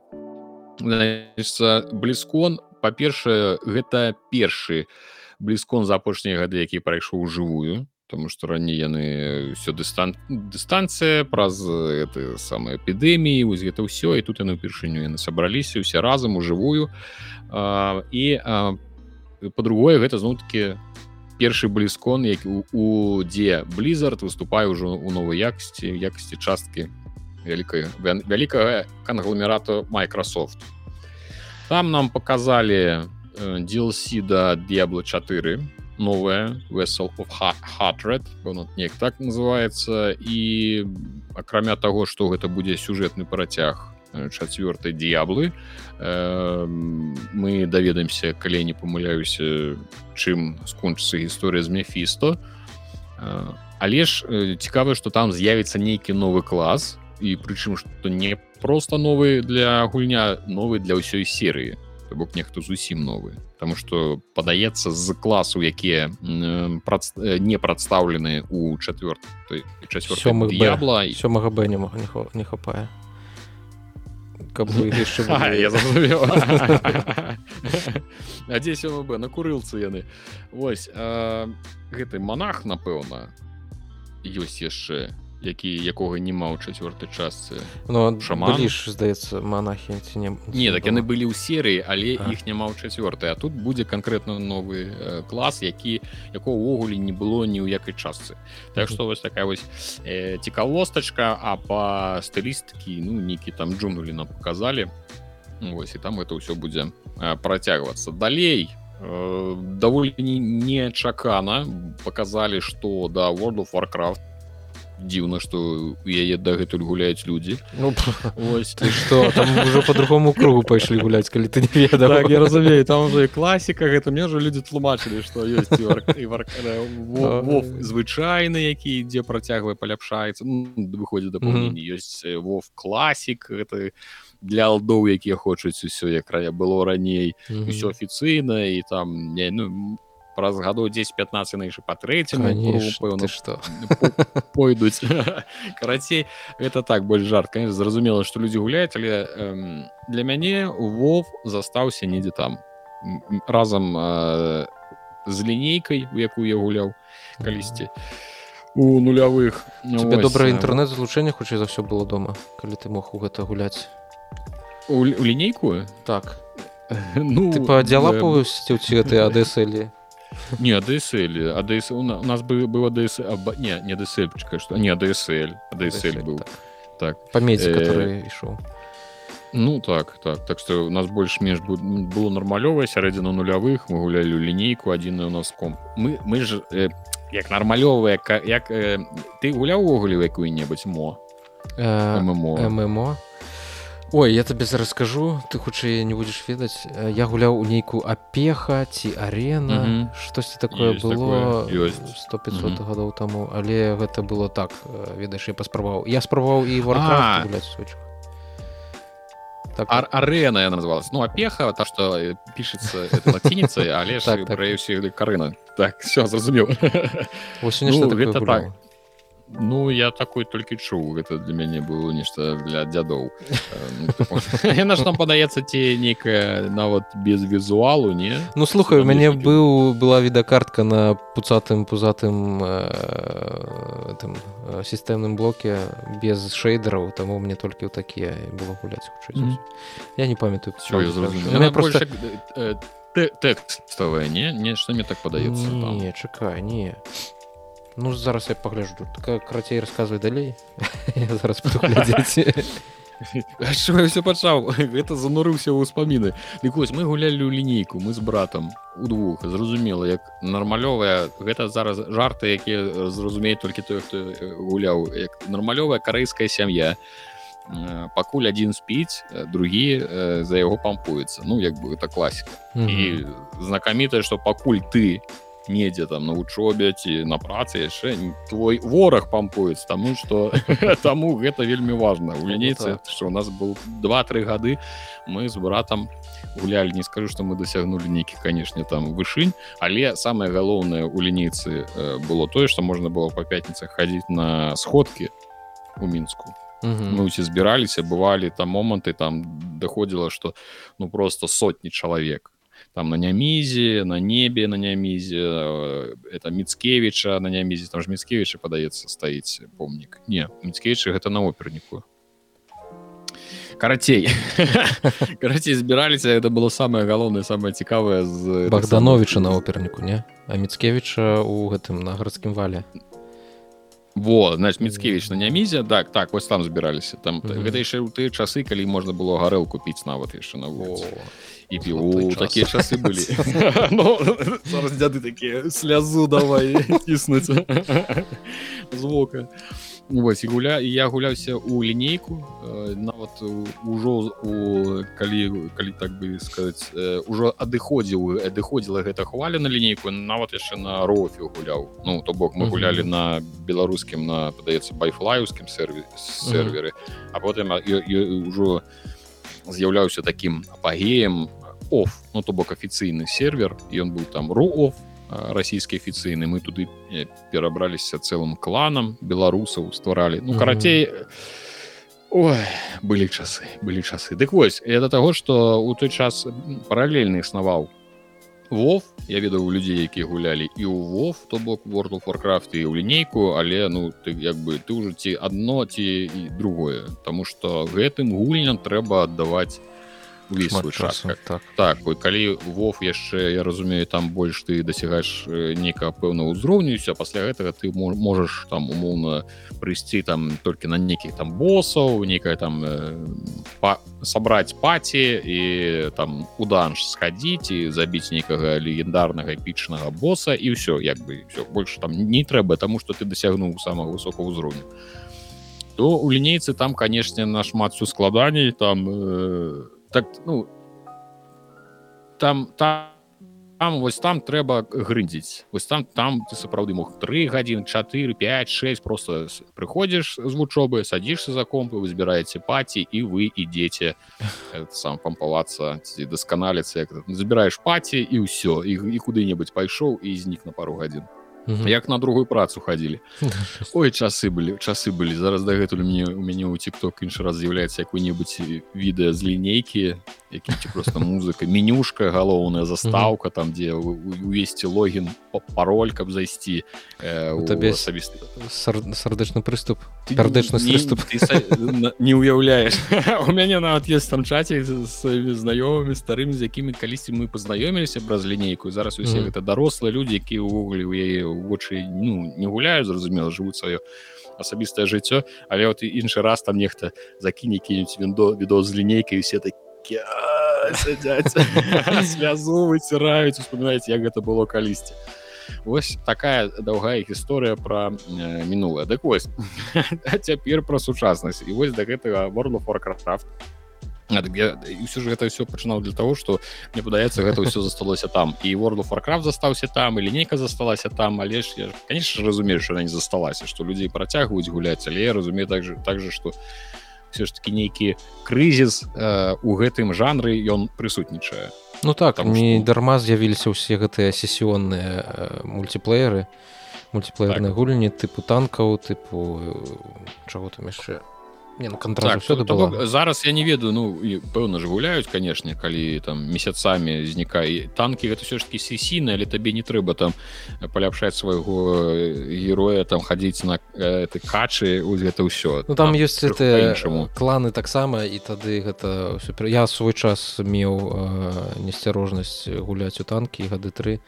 Блізкон па-першае гэта першы у блізкон за апошнія гады які прайшоў жывую тому что раней яны все дыстан дыстанцыя праз это самая эпідэміі вось гэта ўсё і тут яны ўпершыню яны сабраліся усе разам у жывую а, і по-другое гэта зноў-таки першы блізкон які у, у дзе blizzard выступае ўжо у новай якасці якасці часткі вялікай вялікага кангломерату Microsoft. Там нам показалі DLC да Diablo 4 новая Vessel of Heartred неяк так называется. І акрамя таго што гэта будзе сюжэтны працяг чацвёртай д'яблы э, мы даведаемся калі не памыляюся чым скончыцца гісторыя з мефісто э, але ж э, цікава што там з'явіцца нейкі новы клас і прычым што не просто новы для гульня новы для ўсёй серыі то бок нехто зусім новы Таму что падаецца з класу якія прац... не прадстаўлены у чавёр ябла і сёмага б не мог не хапае. Каб надзесь [laughs] [laughs] на курылцы яны. Вось гэты монах напэўна ёсць яшчэ які якога няма ў чацвёртай частцы ну, шаманіш здаецца монахі ці не не так яны былі ў серыі але а. іх няма ў чацвёртай. А тут будзе канкрэтна новы э, клас які якого ўвогуле не было ні ў якай частцы. Так што вось такая вось э, цікавостачка а по стылістыкі ну нейкі там джунулі нам показалі Вось і там это ўсё будзе э, працягвацца. Далей э, даволі нечакана показалі што да world of warcraft дзіўна што яе дагэтуль гуляюць людзі. Ну, что там уже по-другому кругу пайшлі гуляць калі ты не веда так, я разумею там уже класіка гэта мне же людзі тлумачылі што ёсць звычайны які ідзе працягвае паляпшаецца. Ну, выходзіць да ёсць вов класік гэта для алдоў якія хочуць усё як края было раней усё афіцыйна і там не ну праз гадоў 10-15 на па трэцяму што пойдуць карацей это так больш жарт конечно зразумела што людзі гуляюць але эм, для мяне вов застаўся недзе там. Разам э, з лінейкай у якую я гуляў калісьці у нулявых. Тебе добрае інтэрнэт злучэнне хутчэй за ўсё было дома калі ты мог у гэта гуляць у лінейку так. [laughs] Ну ты падзялапаўсці ці гэтай адэсэлі не ADSL ADS у нас бы было ДС не не DSL почекай что не DSL DSL был. так. По меди который ішоў ну так так. Так что у нас больш-менш было нармалёвая сярэдзіна нулявых мы гулялі лінейку адзін у нас комп. Мы мы ж э, як нармалёвая як э, ты гуляў увогуле якую-небудзь мо? Э, мо мо Ой я табе зараз скажу ты хутчэй не будзеш ведаць. Я гуляў у нейкую апеха ці арена штосьці такое было 100-500 гадоў таму. Але гэта было так ведаеш я паспрабаваў. Я спрабаваў і гуляць так арена я называлась. Ну апеха та что пішется лацініца але [laughs] так, так. карына так. все зразумеў. Ну, так Ну я такой толькі чуў гэта для мяне было нешта для дзядоў [laughs] яна ж нам падаецца ці нейкая нават без візуалу не? Ну слухай у мяне быў была відакартка на пуцатым пузатым там сістэмным блоке без шэйдераў таму мне толькі ў такія было гуляць хутчэй я не памятаю просто тэкставая не? Нешта мне так падаецца не чакай не Ну зараз я пагляджу такая карацей расказвай далей. [laughs] Зараз [laughs] все пачаў гэта [laughs] занурыўся ў ўспаміны вось мы гулялі ў лінейку мы з братам удвух зразумела як нармалёвая гэта зараз жарты якія зразумеюць толькі той хто гуляў як нармалёвая карэйская сям'я пакуль адзін спіць другі за яго пампуецца ну як бы это класіка. І знакамітае што пакуль ты недзе там на вучобе ці на працы яшчэ твой вораг пампуецца таму что [laughs] таму гэта вельмі важна у лінейцы что у нас был два-тры гады мы з братам гулялі не скажу что мы дасягнули нейкі канешне там вышынь але самое галоўнае у лінейцы было тое что можна было по пятніцах хадзіць на сходкі у мінску мы усе збіраліся бывалі там моманты там даходзіла что ну просто сотні чалавек там на нямізе на небе на нямізе э, это міцкевіча на нямізе там ж міцкевіча падаецца стаіць помнік не міцкевічы гэта на оперніку карацей [laughs] карацей збіраліся это было самое галоўнае самое цікавае з богдановича на оперніку не? А міцкевіча у гэтым на гарадскім вале во значит міцкевич на нямізе так так вось там збіраліся. Там гэта яшчэ ў тыя часы калі можна было гарэл купіць нават яшчэ на вуліцы. І піу такія часы былі. [laughs] Ну, [laughs] зараз дзяды такія слязу давай ціснуць [laughs] [laughs] з вока вось і гуля і я гуляўся у лінейку нават ужо у калі калі так бы сказаць ужо адыходзіў адыходзіла гэта хваля на лінейку нават яшчэ на рофе гуляў ну то бок мы гулялі на беларускім на падаецца байфлаюскім серві серверы а потым ўжо з'яўляўся таким апагеем оф ну то бок афіцыйны сервер ён быў там руоф расійскі афіцыйны мы туды перабраліся цэлым кланам беларусаў стваралі ну карацей Ой, былі часы былі часы. Дык вось это таго что у той час паралельны існаваў вов. Я ведаў людзей якія гулялі і ў вов то бок world of warcraft і ў лінейку але ну ты як бы ты ўжо ці адно ці і другое. Таму что гэтым гульням трэба аддаваць увесь свой час так. Так ой, калі вов яшчэ я разумею там больш ты дасягаеш нейка пэўна ўзроўнюся пасля гэтага ты можаш там умоўна прыйсці там толькі на нейкіх там босаў некая там э, па, сабраць паці і там уданж схадзіць і забіць нейкага легендарнага эпічнага боса і ўсё як бы все больше там не трэба таму что ты дасягнуў самого высокого ўзроўню. То у лінейцы там канешне нашмат всю складаней там э, так ну там там там вось там трэба грындзіць. Вось там там ты сапраўды мог три гадзін 4 5 6 просто прыходзіш з вучобы садишься за компы вы збіраеце паці і вы ідзеце [laughs] сам пампавацца ці дасканаліцца як забіраеш паці і ўсё і, і куды-небудзь пайшоў і знік на пару гадзін угу. як на другую працу хадзілі. [laughs] Ой часы былі часы былі. Зараз дагэтуль мне у мяне ў тикток іншы раз з'яўляецца якой-небудзь відэа з лінейкі які просто музыка. Менюшка галоўная застаўка там дзе увесці логін пароль каб зайсці э, табе асабісты. сардэчны прыступ пярдэчны прыступ. не ўяўляеш [laughs] у мяне нават есть там чаце сваімі знаёмымі старымі з якімі калісьці мы пазнаёміліся праз лінейку. Зараз усе гэта дарослыя людзі якія ўвогуле у яе вочы ну не гуляюць зразумела жывуць сваё асабістае жыццё але вот іншы раз там нехта закіне кінуць віндо відео з лінейкай усе такі слязу выціраюць успамінаць як гэта было калісьці Вось такая даўгая гісторыя пра мінулае дык вось цяпер [laughs] пра сучаснасць і вось да гэтага World of Warcraft ўсё ж гэта ўсё пачынаў для того что мне падаецца гэта ўсё засталося там. І World of Warcraft застаўся там і лінейка засталася там але ж я конечно разумею что она не засталася что людзей працягваюць гуляць але я разумею так же так же что все ж таки нейкі крызіс э, у гэтым жанры ён прысутнічае. Ну так не что... дарма з'явіліся ўсе гэтыя сесіённыя э, мультиплееры. Мультиплеерныя так. гульні тыпу танкаў тыпу чаго там яшчэ не ну контракт так, то, то, зараз я не ведаю ну пэўна ж гуляюць канешне калі там месяцамі знікае танкі гэта все ж таки сесійна але табе не трэба там паляпшаць свайго героя там хадзіць на ты качы гэта ўсё ну там, там ёсць чаму кланы таксама і тады гэта супер я свой час меў э, несцярожнасць гуляць у танкі гады тры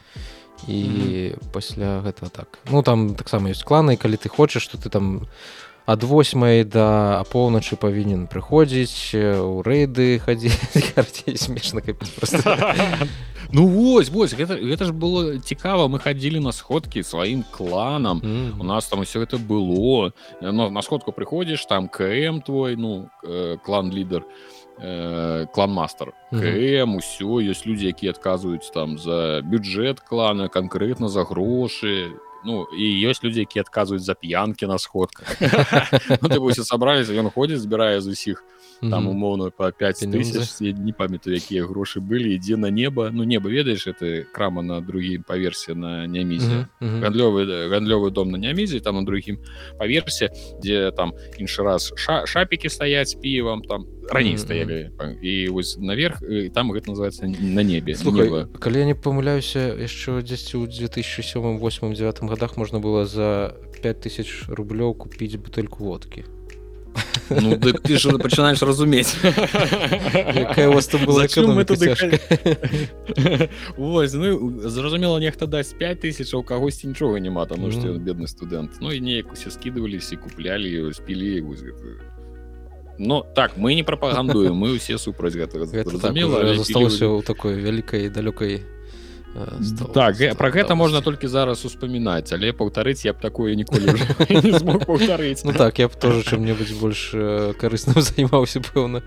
і mm -hmm. пасля гэта так. Ну там таксама ёсць кланы калі ты хочаш что ты там у ад восьмай да апоўначы павінен прыходзіць у рэйды хадзіць [laughs] смешна [laughs] Ну вось вось гэта, гэта ж было цікава мы хадзілі на сходкі сваім кланам. Mm -hmm. у нас там усё гэта было. Но на сходку прыходзіш там км твой ну э, клан лідар э, клан мастер км mm -hmm. усё ёсць людзі якія адказваюць там за бюджэт клана канкрэтна за грошы Ну і ёсць людзі якія адказваюць за п'янкі на сходках. [laughs] Ну, сабраліся ён ходзіць збірае з усіх там умоўна по 5 тысяч не памятаю якія грошы былі ідзе на неба ну неба ведаеш это крама на другім паверсе на нямізе гандлёвы гандлёвы дом на нямізе там на другім паверсе дзе там іншы раз ша шапікі стаяць півам там раней стаялі і вось наверх там гэта называется на небе Слухай, калі я не памыляюся яшчэ дзесьці ў 2007 8 9 годах можна было за 5000 рублёў купіць бутэльку водкі Ну, дык ты ж пачынаеш разумець Вось ну зразумела нехта дасць 5 тысяч у кагосьці нічога няма там ну, што бедны студэнт Ну і неяк усе скідываліся куплялі спілі Ну так мы не прапагандуем мы ўсе супраць гэтага зразумела засталося ў такой вялікай далёкай Стал, так стал, про гэта можна толькі зараз успамінаць але паўтарыць я б такое ніколі [laughs] [laughs] паўтарыць Ну так я б тоже чым-небудзь больш карысным [laughs] займаўся пэўна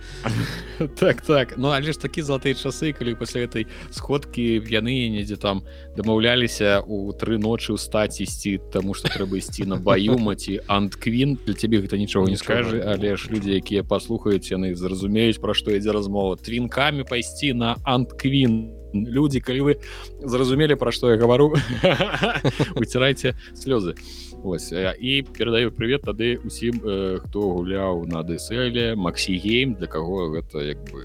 так так. Ну але ж такі залатыя часы калі пасля этой сходкі яны недзе там дамаўляліся у тры ночы ўстаць ісці таму што трэба ісці на баю маці антквін для цябе гэта нічога не скажы але ж людзі якія паслухаюць яны зразумеюць пра што ідзе размова твінкамі пайсці на антквін на людзі калі вы зразумелі пра што я гавару [laughs] выцірайце слёзы ось і перадаю привет тады усім хто гуляў на дСле Масігейм для каго гэта як бы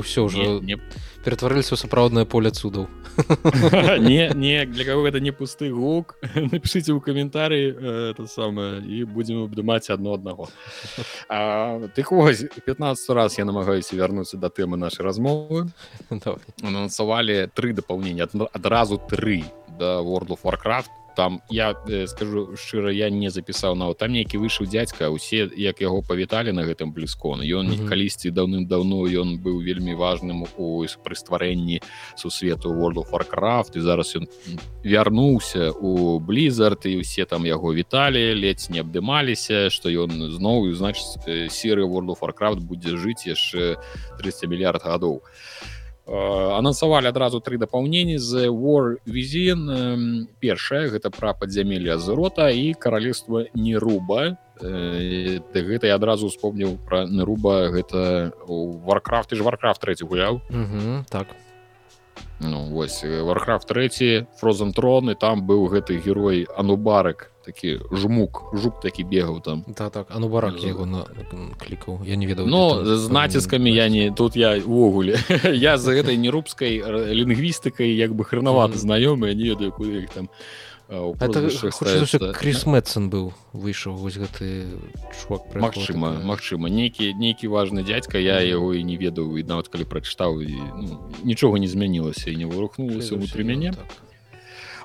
ўсё ўжо не, не ператварыліся ў сапраўднае поле цудаў. [laughs] Не не для кого гэта не пусты гук [laughs] напишите ў каментары это самае і будзем абдымаць адно аднаго ты вось 15 раз я намагаюся вярнуцца да тэмы нашай размовы. Анансавалі тры дапаўнення адразу тры да world of warcraft там я э, скажу шчыра я не запісаў нават там нейкі выйшаў дзядзька усе як яго павіталі на гэтым блізкон ён mm -hmm. калісьці даўным-даўно ён быў вельмі важным у пры стварэнні сусвету world of warcraft і зараз ён вярнуўся у blizzard і усе там яго віталі ледзь не абдымаліся что ён зноў значыць серы world of warcraft будзе жыць яшчэ 300 мільярд гадоў Э, анансавалі адразу тры дапаўненні з war візін першае гэта пра падзямелля з рота і каралевства неруба. Э, гэта я адразу успомніў пра неруба гэта варкрафт і ж варкрафт трэці гуляў так. Ну вось варкрафт трэці фрозен трон і там быў гэты герой анубарык такі жмук жук такі бегаў там. Да, так а ну барак яго на клікаў. Я не ведаў но з націскамі я не тут я увогуле. [laughs] Я за гэтай нерубскай лінгвістыкай як бы хранаваты знаёмы не ведаю куды іх там крисмэтсон быў выйшаў вось гэты чувак Мачыма Мачыма нейкі нейкі важны дядзька я яго і не ведаў і нават калі прачытаў ну, нічога не змянілася і не вырухнулася внутры мяне так.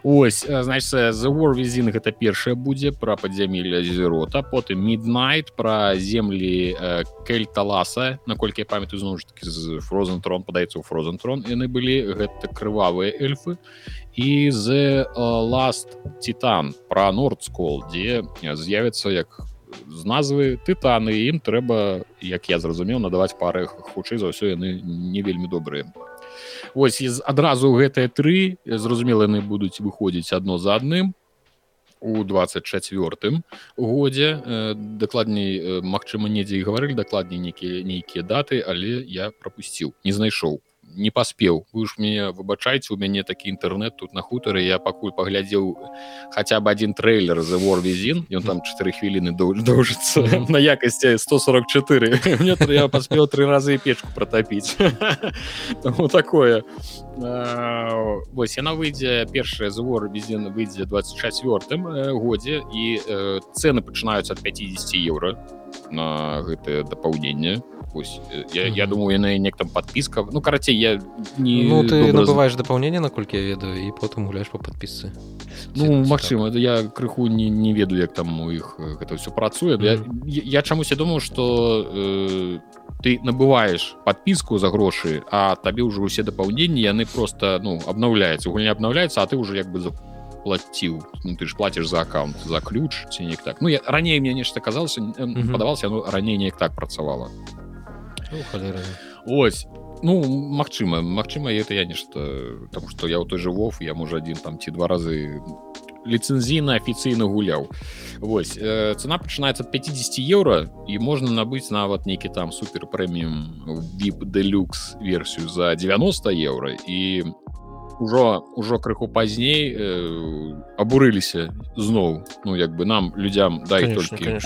Ось значит the war візін гэта першае будзе пра падзямелля зерота потым midnight пра землі э, кельталаса наколькі я памятаю зноў ж таки з фрозен трон падаецца ў фрозен трон яны былі гэта крывавыя эльфы. І з last титан пра нордскол дзе з'явіцца як з назвы тытаны ім трэба як я зразумеў надаваць пары хутчэй за ўсё яны не вельмі добрыя ось адразу гэтыя тры зразумела яны будуць выходзіць адно за адным у 24 годзе дакладней Мачыма недзе і гаварылі дакладней нейкія нейкія даты але я пропусціў не знайшоў не паспеў вы ж мне выбачайце у мяне такі інтэрнет тут на хутары я пакуль паглядзеў хаця бы один трейлер за вор візін ён там 4 хвіліны доўжыцца на якасці 144 [laughs] мне я паспеў тры разы печку протапіць [laughs] такое. Вось яна выйдзе першая звор візін выйдзе 24 годзе і цены пачынаюцца ад 50 еўра на гэтае дапаўненне. Ось я, я думаю яны нек там подпіска ну карацей я не ну, ты набываешь раз... дапаўнение наколькі я ведаю і потым гуляешь по подпісцы ну Мачыма я крыху не, не ведаю як там у іх гэта все працуе mm -hmm. я, я чамусь я думаю что э, ты набываешь подпіску за грошы а табе ўжо усе дапаўненні яны просто ну обнаўляецца гульня обнаўляецца а ты уже як бы за плаціў ну, ты ж платишь за аккаунт за ключ ці неяк так. Ну я раней мне нешта казалася mm -hmm. падавалася ну раней неяк так працавала ну, ось. Ну Мачыма Мачыма это я нешта там что я у той жывов я можа один там ці два разы ліцэнзійна афіцыйна гуляў Вось э, цена пачынаецца от 50 еўра і можна набыць нават нейкі там супер прэміум vip делюкс версію за 90 еўра і ужо ужо крыху пазней э, абурыліся зноў ну як бы нам людям дай толькі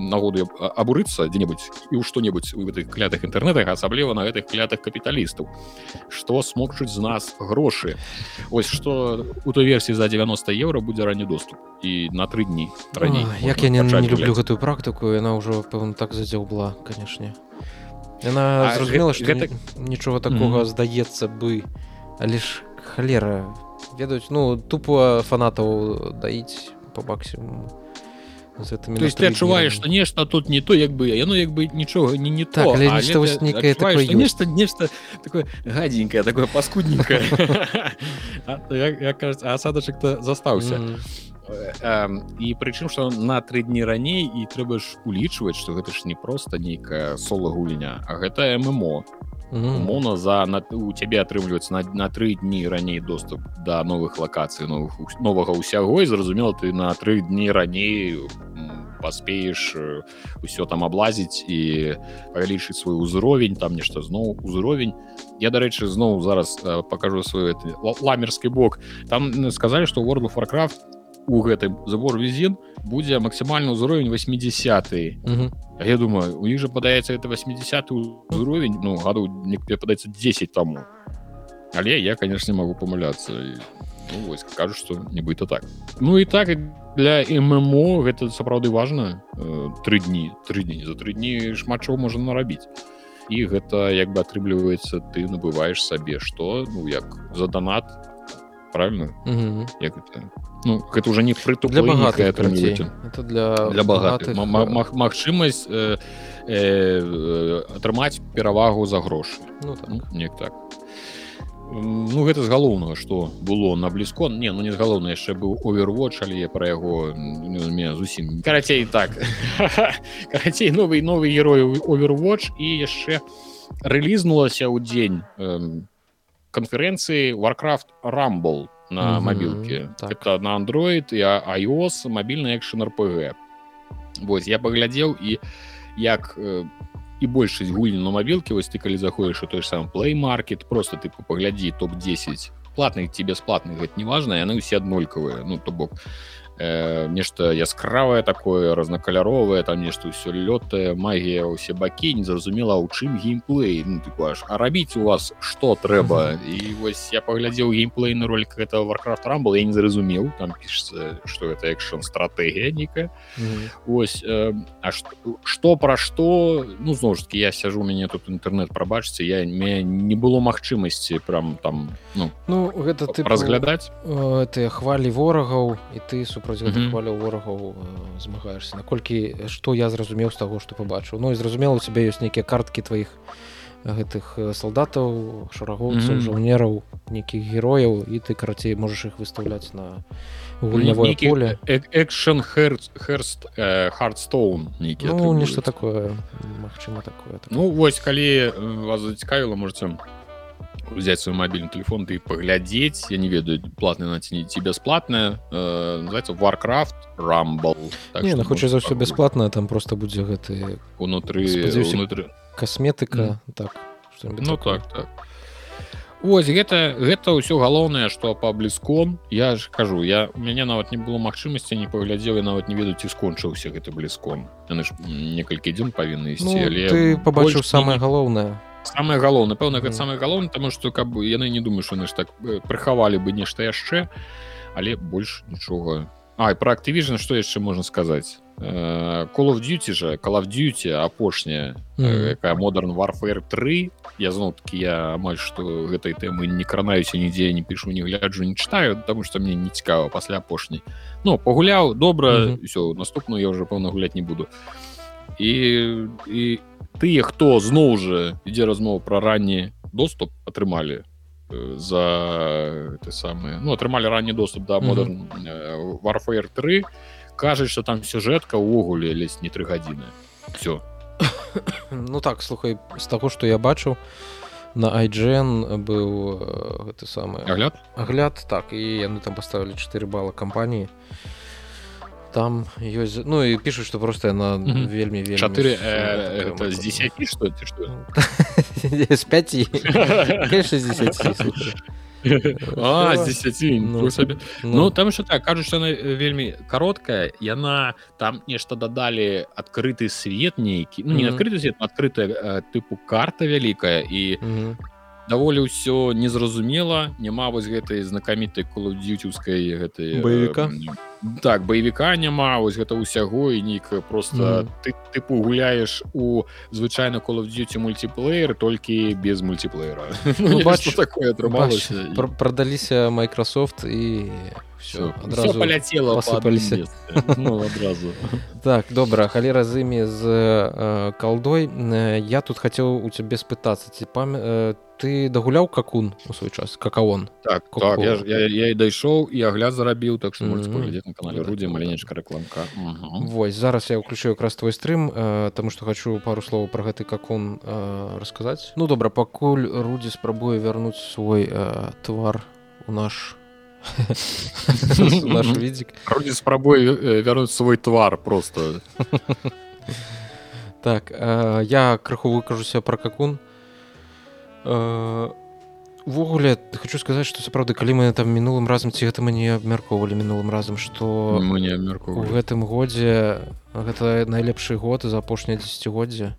нагоду абурыцца дзе-небудзь і ў што-небудзь у гэтых клятых інтэрнетах асабліва на гэтых клятых капіталістаў што смогчуць з нас грошы ось што у той версіі за 90 еўра будзе ранні доступ? І на тры дні раней як я не, не люблю гэтую практыку яна ўжо пэўна так задзеўбла канешне яна зразумела што гэта... нічога такога mm -hmm. здаецца бы але ж халера. Ведаюць ну тупо фанатаў даіць по максимуму то есть ты адчуваеш что нешта тут не то як бы яно як бы нічога не не так, то. некае такое нешта нешта такое гадзенькое такое паскудненькое [laughs] асадачак то застаўся і прычым что на тры дні раней і трэба ж улічваць что гэта ж не просто нейкая сола гульня а гэта ммо. Умоўно за на у цябе атрымліваецца на, на тры дні раней доступ да новых лакацый новых новага ўсяго і зразумела ты на тры дні раней паспееш ўсё там аблазіць і павялічыць свой узровень там нешта зноў узровень. Я дарэчы зноў зараз покажу свой ламерскі бок. Там сказалі что world of warcraft у гэтым забор візін будзе максімальны ўзровень 80 А я думаю у іх жа падаецца это 80 уровень ну гаду не падаецца 10 таму. Але я конечно могу памыляцца ну, кажу что нібыта так. Ну і так для ммо гэта сапраўды важно э, тры дні тры дні за тры дні шмат чого можна нарабіць. І гэта як бы атрымліваецца ты набываешь сабе что ну як за донат. Правильно як это ну гэта уже не прыту для багатых это для для багатых магчымасць э, э, атрымаць перавагу за грошы ну, так. ну, не так. Ну гэта з галоўнага что было на блізкон не ну не з галоўна яшчэ быў овервоч але пра яго зусім карацей так. [laughs] Карацей новый новый герой овервоч і яшчэ рэлізнулася ў дзень канферэнцыі warcraft рамбл на угу, мабілке так. это на android і iOS мабільны экшн рпг Вось я паглядзеў і як і большасць гульні на мабілке вось ты калі заходзіш у той сам плеймаркет просто ты паглядзі топ-10 платных ці бясплатных гэта неважна яны ўсе аднолькавыя ну то бок э, нешта яскравае такое разнакаляровае там нешта ўсё лётае магія ўсе бакі незразумела у чым геймплей ну, аж а рабіць у вас что трэба? І вось я паглядзеў геймплейны ролик это warcraft рамбл я не зразумеў там пішется что это экшн стратегія нейкая ось э, а что пра что ну зноў ж таки я сяжу мяне тут інтэрнет прабачце я мне не было магчымасці прям там ну ну гэта ты разглядаць. э, ты хвалі ворагаў і ты супраць гэтых хваляў ворагаў змагаешься наколькі што я зразумеў з таго што пабачыў? Ну і зразумела у цябе ёсць нейкія карткі тваіх гэтых салдатаў шарагоўцаў mm -hmm. жаўнераў нейкіх герояў і ты карацей можаш іх выстаўляць на гульнявое поле. экшн херст хардстоун ну, нешта такое Мачыма такое так. ну вось калі вас зацікавіла можете взять свой мобильный телефон ты поглядеть. Я не ведаю платный наценить и бесплатная э, называется warcraft rumble. Так не, ну, хоча за все бесплатно там просто будзе гэты унутры унутры касметыка так что-нибудь ну такое. так так. Вось гэта гэта ўсё галоўнае што па блізком я ж кажу я у мяне нават не было магчымасці не паглядзеў я нават не ведаю ці скончыўся гэты блізком яны ж некалькі дзён павінны ісці ну, але ты побачыў больш самае галоўнае самае галоўнае пэўна гэта Мгм. самае галоўнае таму што каб яны не думаю што яны ж так э, прыхавалі бы нешта яшчэ але больш нічога А і пра Activision што яшчэ можна сказаць Э, Call of Duty жа Call of Duty апошняя Мгм. э, якая Modern Warfare 3 я зноў таки я амаль што гэтай тэмы не кранаюся нідзе не пішу не гляджу не читаю тому что мне не цікава пасля апошняй Ну пагуляў добра Мгм. ўсё наступную я уже пэўна гуляць не буду і і тыя хто зноў жа ідзе размова пра ранні доступ атрымалі э, за ты самыя ну атрымалі ранні доступ да Мгм. Modern э, Warfare 3 кажуць что там сюжэтка ўвогуле ледзь не тры гадзіны все Ну так слухай з таго што я бачыў на IGN быў э, гэты самы агляд агляд так і яны там паставілі 4 бала кампаніі там ёсць ну і пішуць што просто яна Мгм. вельмі вельмі 4 такая это з моцная. 10 что ці что з 5 [laughs] [laughs] конечно з 10 слухай. а з 10 Ну, ну, сабе Ну, Ну там що так кажуць што яна э, вельмі кароткая яна там нешта дадалі адкрыты свет нейкі ну, не адкрыты свет адкрытая тыпу карта вялікая і. Даволі ўсё незразумела няма вось гэтай знакамітай кулудзіцюўскай гэтай Баевіка? так баевіка няма вось гэта ўсяго і нейкая просто Мгм. ты тыпу гуляеш у звычайна Duty мультиплеер толькі без мультиплеера [laughs] Ну, бач- Нешта такое атрымалася і пр- продаліся Microsoft і все всё адразу паляцела па адным посыпаліся. месцы. [laughs] ну адразу так добра халера з імі з э, калдой Э, я тут хацеў у цябе спытацца ці пам э, ты дагуляў какун у свой час какаон так так я, я, я і дайшоў і агляд зарабіў так што можете Мгм. паглядзець на канале выдатна. маленечка рэкламка Мгм. Вось зараз я ўключу якраз твой стрым э, таму што хачу пару словаў пра гэты какун э, расказаць ну добра пакуль рудзі спрабуе вярнуць свой э, твар у наш у [laughs] наш відзік Рудзі спрабуе э, вярнуць свой твар просто [laughs] Так, э, я крыху выкажуся пра какун. Э, Увогуле хочу сказаць, што сапраўды калі мы там мінулым разам ці гэта мы не абмяркоўвалі мінулым разам, што мы не у абмяркоўвалі гэтым годзе гэта найлепшы год за апошняе дзесяцігоддзе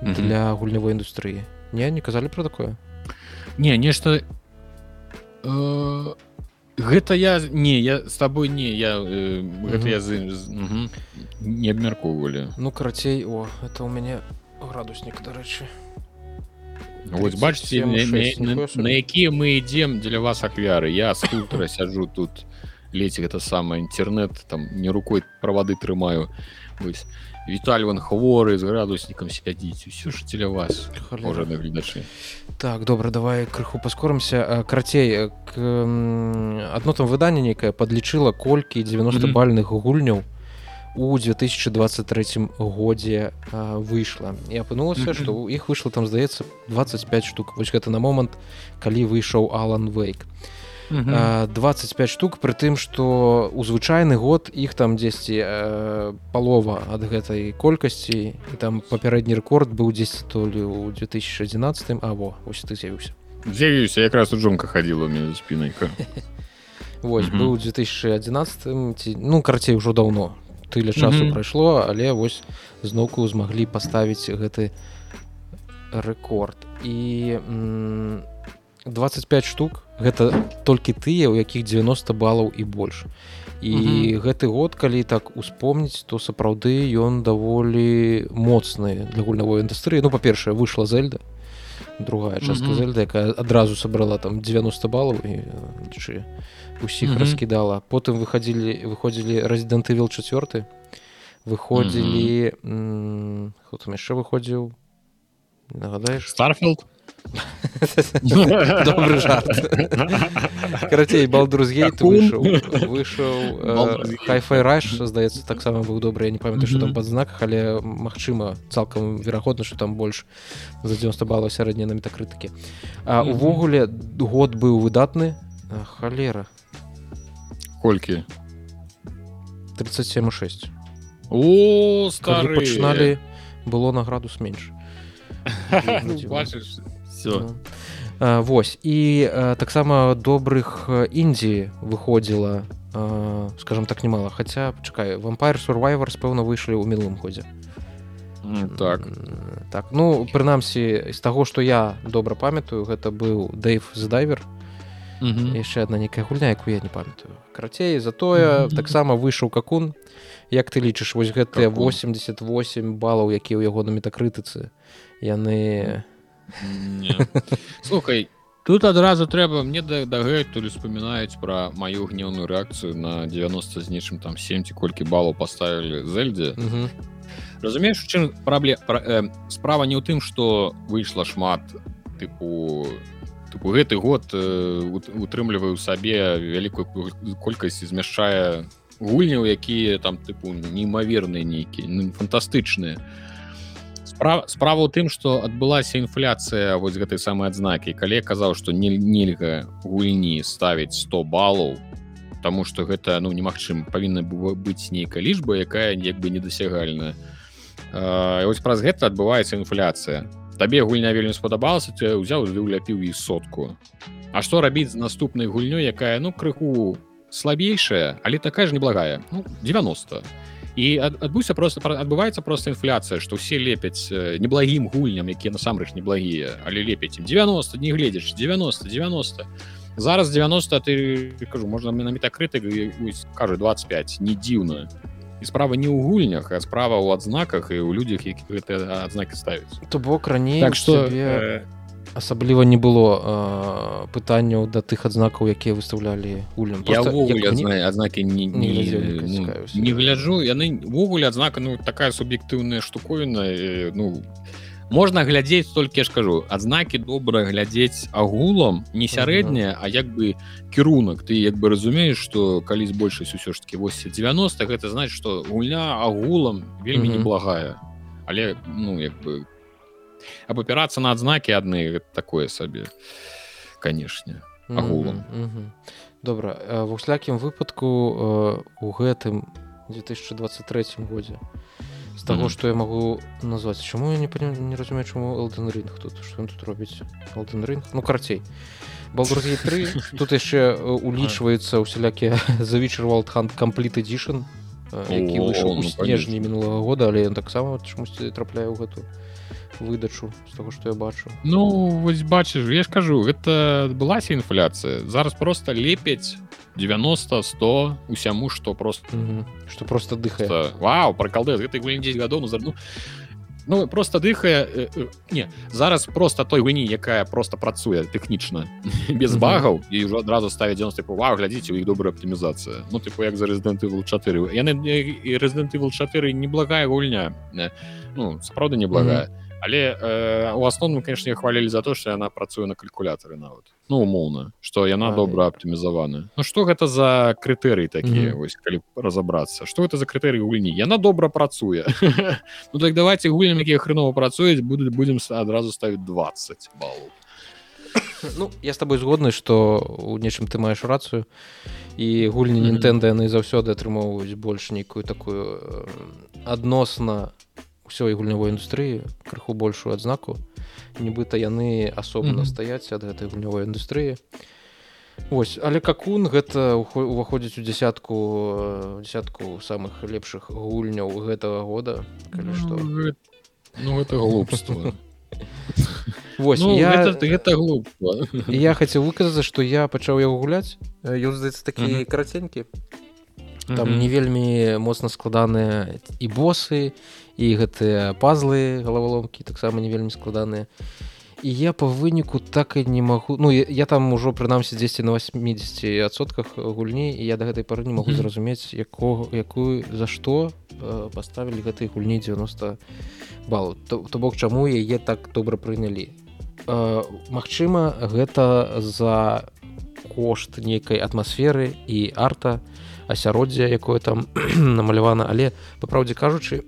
Мгм. для гульнявой індустрыі. Не, не казалі пра такое. не нешта э, гэта я не я з табой не я э, гэта Мгм. я з, з мгм. не абмяркоўвалі Ну карацей, о, это у мяне градуснік, дарэчы. Вось 37,6, на, на, якія мы ідзем для вас ахвяры я скульптара [laughs] сяджу тут ледзь гэта самае інтэрнэт там не рукой правады трымаю вось Віталь ван хворы з градуснікам сядзіць усё ж дзеля вас гледачы Так добра давай крыху паскорамся А, карацей э, к, адно там выданне нейкае падлічыла колькі 90 Мгм. бальных гульняў у 2023 годзе а, выйшла і апынулася Мгм. што ў іх выйшла там здаецца 25 штук. Вось гэта на момант калі выйшаў алан вейк. А, 25 штук пры тым што у звычайны год іх там дзесьці э, палова ад гэтай колькасці і там папярэдні рэкорд быў 10 то ли у 2011 або ось ты з'явіўся з'явіўся якраз у жонка хадзіла у мяне за спінайка [laughs] Вось Мгм. быў у 2011 ці ну карцей ужо даўно тыля часу Мгм. прайшло але вось зноўку змаглі паставіць гэты рэкорд і м, 25 штук гэта толькі тыя у якіх 90 балаў і больш. І Мгм. гэты год калі так успомніць то сапраўды ён даволі моцны для гульнавой індустрыі. Ну па-першае выйшла зельда другая частка Мгм. зельда якая адразу сабрала там 90 балаў і чы усіх Мгм. раскідала. Потым выходзілі выходзілі рэзідэнты вел 4 выходзілі м, хто там яшчэ выходзіў? Нагадаеш? Старфілд [laughs] добры [laughs] жарт. Карацей балдрузгейт Какун. выйшаў выйшаў Baldur's Gate. хайфай раш здаецца таксама быў добры я не памятаю што там пад знаках але магчыма цалкам верагодна што там больш за 90 балаў сярэдня на метакрытыкі а увогуле год быў выдатны халера колькі 37,6 о стары пачыналі было на градус менш [laughs] бачыш все Ну. А, Вось. І таксама добрых індзі выходзіла скажем так немало. Хаця чакай вампайр сурвайвер пэўна выйшлі ў мінулым годзе так. Так. Ну прынамсі з таго што я добра памятаю гэта быў дэйв здайвер яшчэ одна некая гульня якую я не памятаю. Карацей затое таксама выйшаў какун як ты лічыш вось гэтыя Какун. 88 балаў якія ў яго на метакрытыцы яны Не. [laughs] слухай тут адразу трэба мне да- дагэтуль успамінаюць пра маю гнеўную рэакцыю на 90 з нечым там 7 ці колькі балаў паставілі зельдзе Мгм. разумееш чым прабле пра- э, справа не ў тым што выйшла шмат тыпу тыпу гэты год э, ут- утрымліваю сабе вялікую коль- колькасць змяшчае гульняў якія там тыпу неймаверныя нейкія ну, фантастычныя справа справа ў тым што адбылася інфляцыя вось гэтай самай адзнакі. Калі казаў што не нельга гульні ставіць 100 балаў Таму што гэта ну немагчым павінна было быць нейкая лічба якая як бы недасягальная. Вось праз гэта адбываецца інфляцыя. Табе гульня вельмі спадабалася ты ўзяў уляпіў і сотку. А што рабіць з наступнай гульнёй якая ну крыху слабейшая але такая ж неблагая? Ну, 90 і ад- адбыўся просто адбываецца просто інфляцыя што ўсе лепяць э, неблагім гульням якія насамрэч неблагія але лепяць ім 90 не гледзяш 90 90 зараз 90 ты кажу можна на метакрыты кажу 25 не дзіўна і справа не ў гульнях а справа ў адзнаках і ў людзях які гэтыя адзнакі ставяць то бок раней так что цябе асабліва не было э, пытанняў да тых адзнакаў якія гульням як мне- адзна- адзнакі не, не не, глядзеў, не ну, не гляджу яны ввогуле адзнака ну такая суб'ектыўная штуковіна э, ну можна глядзець толькі я ж кажу адзнакі добра глядзець агулам не сярэдняя а як бы кірунак ты як бы разумееш что калісь большасць усё ж таки 8 90 гэта значит что гульня агулам вельмі неблагая. Але ну як бы абапірацца на адзнакі адны такое сабе канешне агулам. мгм. добра э, ва ўслякім выпадку э, у гэтым 2023 годзе з таго што я магу назваць чаму я не паня... не разумею чаму Элден рынг тут што тут робіць Элден рынг ну карцей Балдургі 3 тут яшчэ э, улічваецца [laughs] Hunt Complete Edition э, які выйшаў у ну, снежні мінулага года але ён таксама чамусьці трапляе ў гэту выдачу з таго што я бачу. Ну вось бачыш я ж кажу гэта адбылася інфляцыя. Зараз просто лепяць 90 100 усяму што просто што просто дыхае. Вау пракалды гэтай гульні 10 гадоў назад ну, ну просто дыхае э, э, не зараз просто той гульні якая просто працуе тэхнічна [laughs] без багаў і ўжо адразу ставіць 90 типу Вау глядзіце у іх добрая аптымізацыя Ну типу як за Resident Evil 4 яны і Resident Evil 4 неблагая гульня ну сапраўды неблагая але э, у асноўным конечно хвалілі за то что яна працуе на калькулятары нават ну умоўна что яна добра аптымізавана Ну что гэта за крытэрыі такія Мгм. вось калі разаобрацца что это за крытэрыі гульні яна добра працуе ну так давайте гульням якія хрэнова працуюць будуць будем адразу ставіць 20 балл [coughs] Ну я с тобой згодны что у нечым ты маеш рацыю і гульні Мгм. Нінтэнда яны заўсёды атрымоўваюць больш нейкую такую э, адносна ўсёй гульнявой індустрыі крыху большую адзнаку. Нібыта яны асобна Мгм. стаяць ад гэтай гульнявой індустрыі Вось але какун гэта уваходзіць у десятку э, десятку самых лепшых гульняў гэтага года? Калі што? Ну, гэта, ну это глупство [laughs] Вось ну, я гэта, гэта глупство І [laughs] я хацеў выказацца што я пачаў яго гуляць. Э, ён здаецца такі Мгм. караценькі. Там Мгм. не вельмі моцна складаныя і босы і гэтыя пазлы галаваломкі таксама не вельмі складаныя. І я по выніку так і не магу ну я, я там ужо прынамсі 10 на 80сотках гульні і я до гэтай пары не могу зразумець якого якую за што э, паставілі гэтай гульні 90 балл то, то бок чаму яе так добра прынялі? Э, Магчыма гэта за кошт нейкай атмасферы і арта асяроддзя якое там [clears throat] намалявана. Але па праўдзе кажучы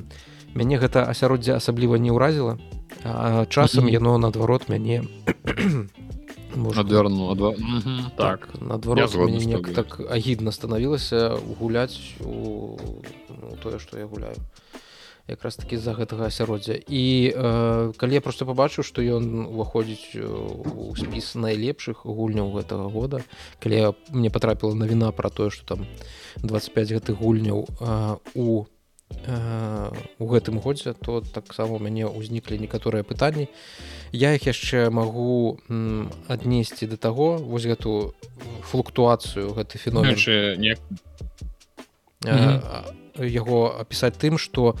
[clears throat] мяне гэта асяроддзе асабліва не ўразіла. А часам яно наадварот мяне [clears throat] Можа, адверну адва... Так. Наадварот неяк тобой. так агідна станавілася гуляць у ну, тое што я гуляю якраз таки з-за гэтага асяроддзя. І э, калі я просто пабачыў што ён уваходзіць у спіс найлепшых гульняў гэтага года калі я, мне потрапіла навіна про тое что там 25 гэтых гульняў э, у у гэтым годзе то таксама у мяне ўзніклі некаторыя пытанні. Я іх яшчэ магу аднесці да таго вось гэту флуктуацыю гэты феномен. Не. Яго апісаць тым што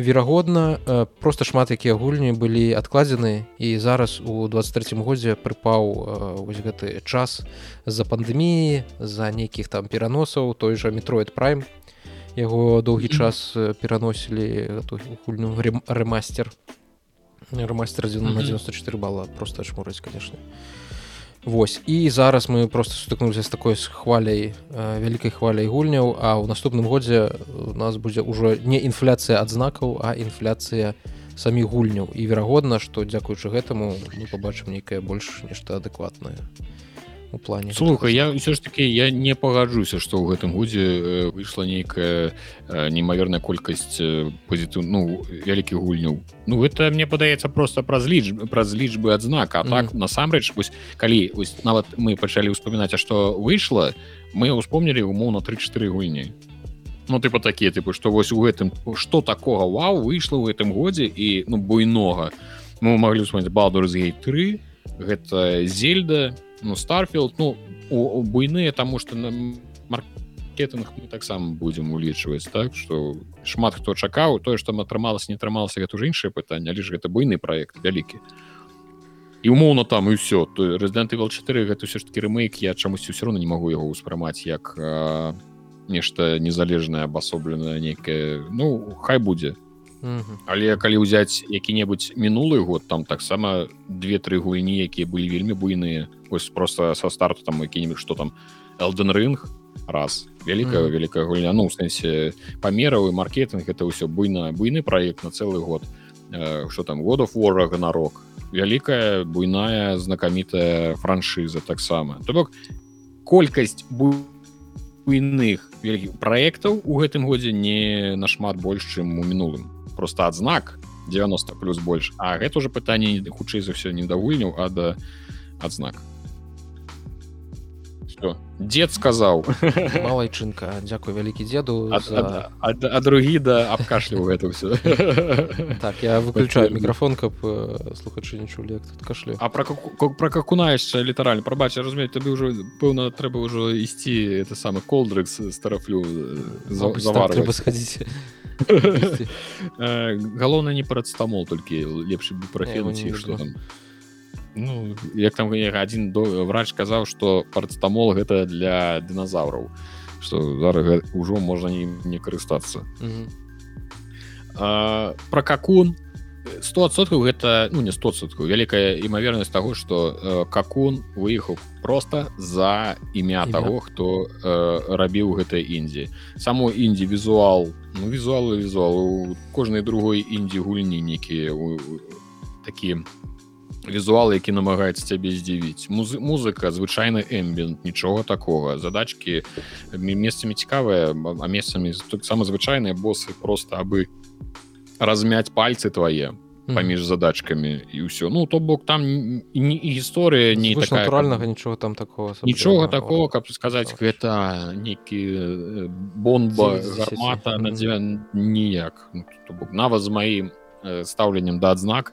верагодна просто шмат якія гульні былі адкладзены і зараз у 23 годзе прыпаў вось гэты час з-за пандэміі за нейкіх там пераносаў той жа метроид прайм яго доўгі час пераносілі гульню рэмастер. Рэмастер 94 балла просто чмурыць конечно Вось. І зараз мы просто сутыкнуліся з такой з хваляй вялікай хваляй гульняў а ў наступным годзе у нас будзе ўжо не інфляцыя адзнакаў а інфляцыя самі гульняў. І верагодна што дзякуючы гэтаму мы побачым нейкае больш нешта адэкватнае у плане слухай я ўсё ж таки я не пагаджуся што ў гэтым годзе э, выйшла нейкая э, немаверная колькасць э, пазітыў ну вялікіх гульняў. Ну это мне падаецца просто праз ліч праз лічбы адзнака mm. так насамрэч вось калі вось нават мы пачалі ўспамінаць а што выйшла мы успомнілі умоўна 3-4 гульні Ну ты па такія тыпы што вось у гэтым што такога Вау выйшла ў гэтым годзе і ну буйнога мы маглі ўспомніць балду разгей 3 гэта зельда ну старфілд ну у, у буйныя таму что на маркетинг мы таксама будзем улічваць так что шмат хто чакаў тое что атрымалася не атрымалася гэта уже іншае пытанне але ж гэта буйны проект вялікі і умоўно там і все то резидент evil 4 гэта все ж таки рэмейк я чамусьці все равно не могу яго ўспрымаць як нешта незалежнае абасобленае нейкае ну хай будзе але калі ўзяць які-небудзь мінулы год там таксама две-тры гульні якія былі вельмі буйныя. Ось просто со старту там які-нибудь что там элден рынг раз вялікая вялікая гульня. Ну сэнсе памераў і маркетинг это ўсё буйна буйны проект на цэлы год. Что там года фора ганарок вялікая буйная знакамітая франшыза таксама. То бок колькасць буйных вялікіх проектаў у гэтым годзе не нашмат больш чым у мінулым просто адзнак 90 плюс больш. А гэта уже пытанне хутчэй за все не да гульняў а да адзнак дед сказаў [laughs] малайчынка дзякуй вялікі деду а, за... а, а, а другі да абкашліву гэта все [laughs] так я выключаю мікрафон каб слухачы не чулі тут кашлю а про про какуна яшчэ літаральна прабач разумець тады ўжо пэўна трэба ўжо ісці это самы колдрыкс старафлю трэба схадзіць [laughs] галоўна не парацтамол толькі лепш бы прафенуць что там ну як там до врач казаў что парацтамол гэта для дыназаўраў что зараз ўжо можна не, не карыстацца. Про какун? 100соткаў гэта ну не 100соткаў вялікая імавернасць того что э, какун выехаў просто за імя, імя. того хто э, рабіў гэтай індзі. Саму індзі візуал ну візуалы візуалу кожнай другой індзі гульні нейкія такія візуал які намагаецца цябе здзівіць. Музы, музыка звычайны эмбент нічога такога. Задачки месцамі цікавыя а месцамі таксама звычайныя босы просто абы размяць пальцы твае паміж задачкамі і ўсё. Ну то бок там не гісторыя не такая натуральнага нічога там такого нічога такого каб сказаць гэта нейкі бомба гармата на ніяк. Ну, нават з маім стаўленнем да адзнак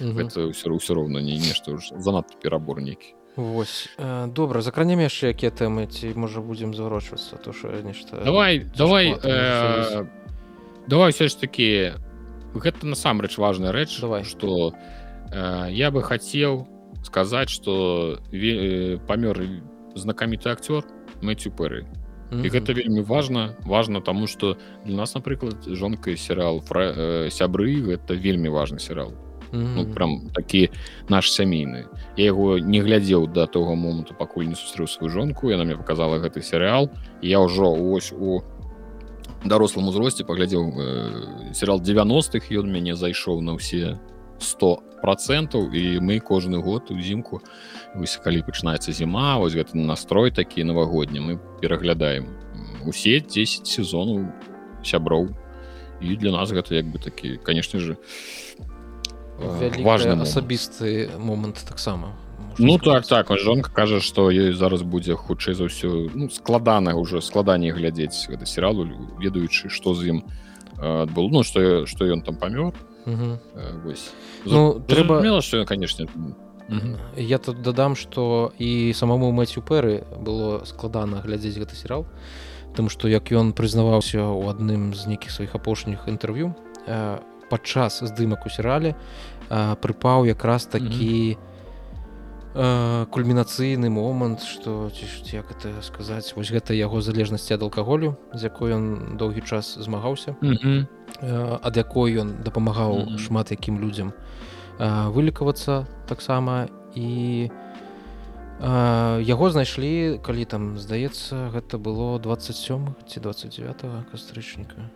гэта ўсё ўсё роўна не нешта занадта перабор нейкі Вось добра закранем яшчэ якія тэмы ці можа будзем заварочвацца то що нешта давай давай э, давай все ж таки гэта насамрэч важная рэч давай. что э, я бы хацеў сказаць что э, памёр знакаміты акцёр мэцю пэры і гэта вельмі важна важно. Таму что для нас напрыклад жонка серыал фра... сябры гэта вельмі важны серыал ну, прям такі наш сямейны я яго не глядзеў до того моманту пакуль не сустрэў сваю жонку яна мне показала гэты серыал я ўжо ось у дарослым узросце паглядзеў э, серыал 90-х ён мяне зайшоў на ўсе 100 процентаў і мы кожны год узімку вось калі пачынаецца зіма вось гэты настрой такі навагодні мы пераглядаем усе 10 сезонаў сяброў і для нас гэта як бы такі конечно же важны асабісты момант таксама ну так так жонка кажа што ёй зараз будзе хутчэй за ўсё ну, складана ўжо складаней глядзець гэта серыялу ведаючы што з ім адбыл ну што што ён там памёр. Вось. Ну трэба мела что конечно я тут дадам что і самому мэцю пэры было складана глядзець гэты серыал тому что як ён прызнаваўся ў адным з нейкіх сваіх апошніх інтэрв'ю падчас здымак у серыале прыпаў якраз такі mm -hmm кульмінацыйны момант что ці як это сказаць вось гэта яго залежнасці ад алкаголю з якой ён доўгі час змагаўся mm -hmm. ад якой ён дапамагаў mm -hmm. шмат якім людзям вылікавацца таксама і яго знайшлі калі там здаецца гэта было 27 ці 29 кастрычніка.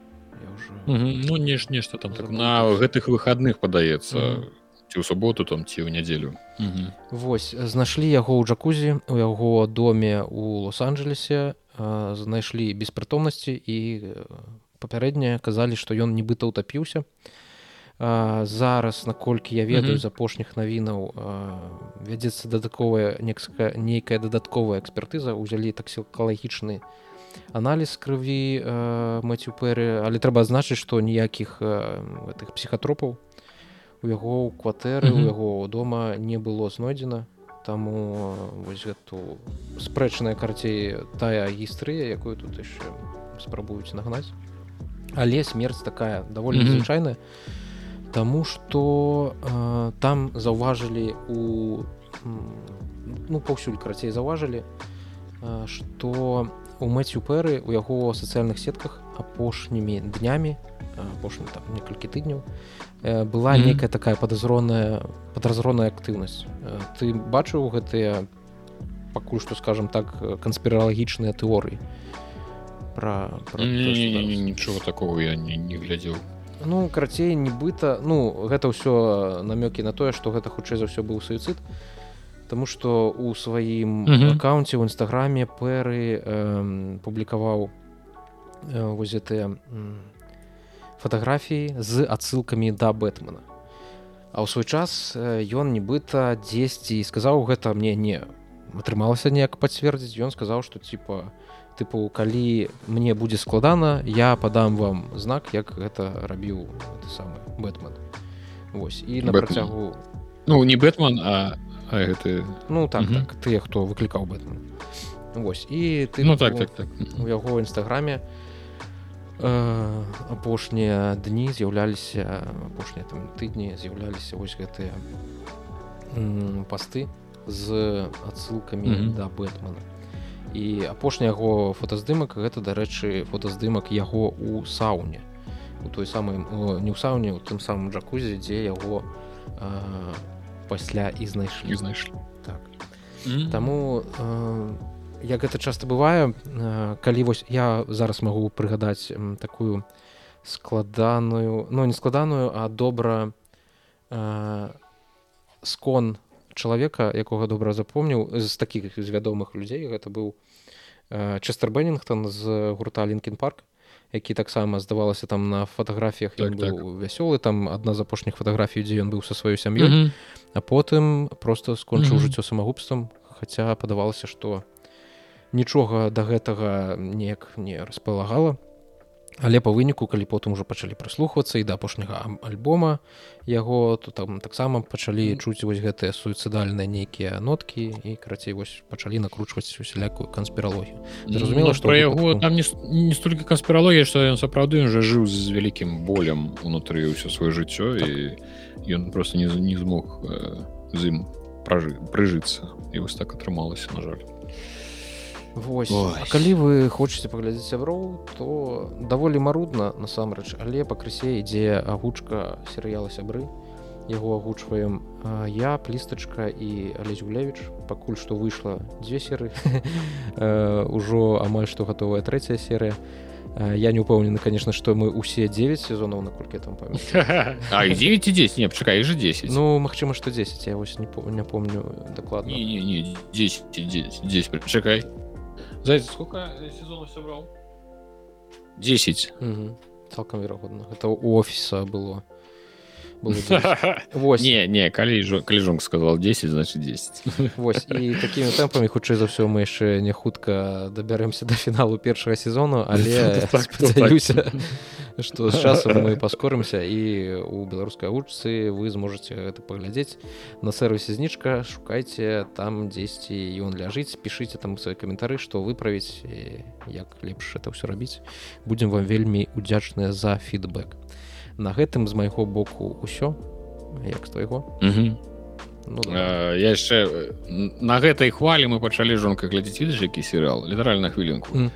Ну не ж нешта там так, на гэтых выходных падаецца. Ці ў суботу там ці ў нядзелю. Вось знайшлі яго ў джакузі у яго доме у лос-анджелесе знайшлі беспрытомнасці і папярэднія казалі што ён нібыта ўтапіўся. Зараз наколькі я ведаю з апошніх навінаў вядзецца дадатковая некая нейкая дадатковая экспертыза ўзялі таксікалагічны аналіз крыві маці пэры але трэба адзначыць што ніякіх гэтых псіхатропаў у яго ў кватэры у яго дома не было знойдзена. Таму вось гэту спрэчная карцей тая гістрыя якую тут яшчэ спрабуюць нагнаць. Але смерць такая даволі звычайная Таму што э, там заўважылі у ну паўсюль карацей заўважылі што у мэцю пэры у яго сацыяльных сетках апошнімі днямі апошні там некалькі тыдняў была mm -hmm. некая такая подазроная подразронная актыўнасць ты бачыў гэтыя пакуль што скажем так канспіралагічныя тэорыі про, про нічого такого я не, не глядзеў. Ну карацей нібыта ну гэта ўсё намёкі на тое што гэта хутчэй за ўсё быў суіцид Таму што у сваім mm -hmm. аккаунце ў нстаграме пэры э, публікаваў э, воз гэтыя фатаграфіі з адсылкамі да бэтмена а ў свой час ён нібыта дзесьці сказаў гэта мне не атрымалася неяк пацвердзіць ён сказаў што типа тыпу калі мне будзе складана я падам вам знак як гэта рабіў самы бэтмен Вось і на працягу ну не бэтман а, а гэты ну так, так. Тыя хто выклікаў бэтмен Вось і ты ну так, так, так. у яго нстаграме у Э, апошнія дні з'яўляліся апошнія там тыдні з'яўляліся вось гэтыя пасты з адсылкамі mm -hmm. да бэтмана і апошні яго фотаздымак гэта дарэчы фотаздымак яго у сауне. У той самы не ў сауне у тым самым джакузе дзе яго а, пасля і знайшлі. Знайшлі. Так. Mm -hmm. таму а, як гэта часто бывае калі вось я зараз магу прыгадаць такую складаную ну не складаную а добра скон чалавека якога добра запомніў з такіх з вядомых людзей. Гэта быў честер беннингтон з гурта лінкін парк які таксама здавалася там на фатаграфіях так, так. вясёлы там адна з апошніх фатаграфій дзе ён быў са сваёй сям'ёй mm -hmm. а потым просто скончыў mm -hmm. жыццё самагубствам хаця падавалася што нічога да гэтага неяк не распалагала але па выніку калі потым ужо пачалі прыслухвацца і да апошняга альбома яго то там таксама пачалі чуць вось гэтыя суіцыдальныя нейкія ноткі і карацей вось пачалі накручваць усялякую канспіралогію. Зразумела што ну, пра яго там не, не столькі канспіралогія што ён сапраўды уже жыў з вялікім болем унутры ўсё сваё жыццё так. і ён просто не, не змог э, з ім пражы прыжыцца. І вось так атрымалася на жаль Вось калі вы хочаце паглядзець сяброў то даволі марудна насамрэч але пакрысе ідзе агучка серыяла сябры. Яго агучваем я плістачка і алесь гулявіч пакуль што выйшла дзве серы. [laughs] Ўжо амаль што гатовая трэцяя серыя я не упэўнены конечно што мы усе 9 сезонаў наколькі там памят 9 10 не пчакай же 10 ну магчыма што 10 я вось не помню не помню дакладна не, не, не, 10 10 10 чакай Зайцы, сколько сезонов собрал? 10. Угу. цалкам верагодна это у офіса было было [laughs] 10. Вось. не не калі жо- калі жонка сказал 10 значит 10 [laughs] Вось і такімі тэмпамі хутчэй за ўсё мы яшчэ не хутка дабяремся да фіналу першага сезону але спадзяюся што з часам мы [laughs] паскорымся і у беларускай вучцы вы зможаце гэта паглядзець на сервісе знічка шукайце там дзесьці ён ляжыць пішыце там свае каментары што выправіць як лепш это ўсё рабіць будзем вам вельмі удзячныя за фідбэк на гэтым з майго боку ўсё як з твайго? Ну, да. Э, я яшчэ э, на гэтай хвалі мы пачалі жонка глядзець відыш які серыял? Літаральна хвілінку. Мгм.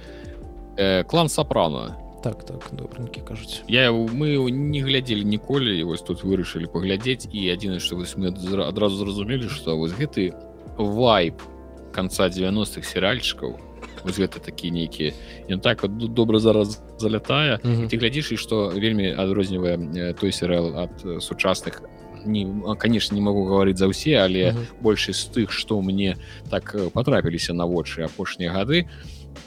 Э, клан сапрана так так добренькі кажуць я мы не глядзелі ніколі і вось тут вырашылі паглядзець і адзінае што вось мы адразу зразумелі што вось гэты вайп канца 90-х серыальчыкаў вось гэта такі нейкі ён так вот добра зараз залятае Мгм. ты глядзіш і што вельмі адрознівае э, той серыал ад э, сучасных не конечно не могу гаварыць за ўсе але Мгм. большасць з тых што мне так э, патрапіліся на вочы апошнія гады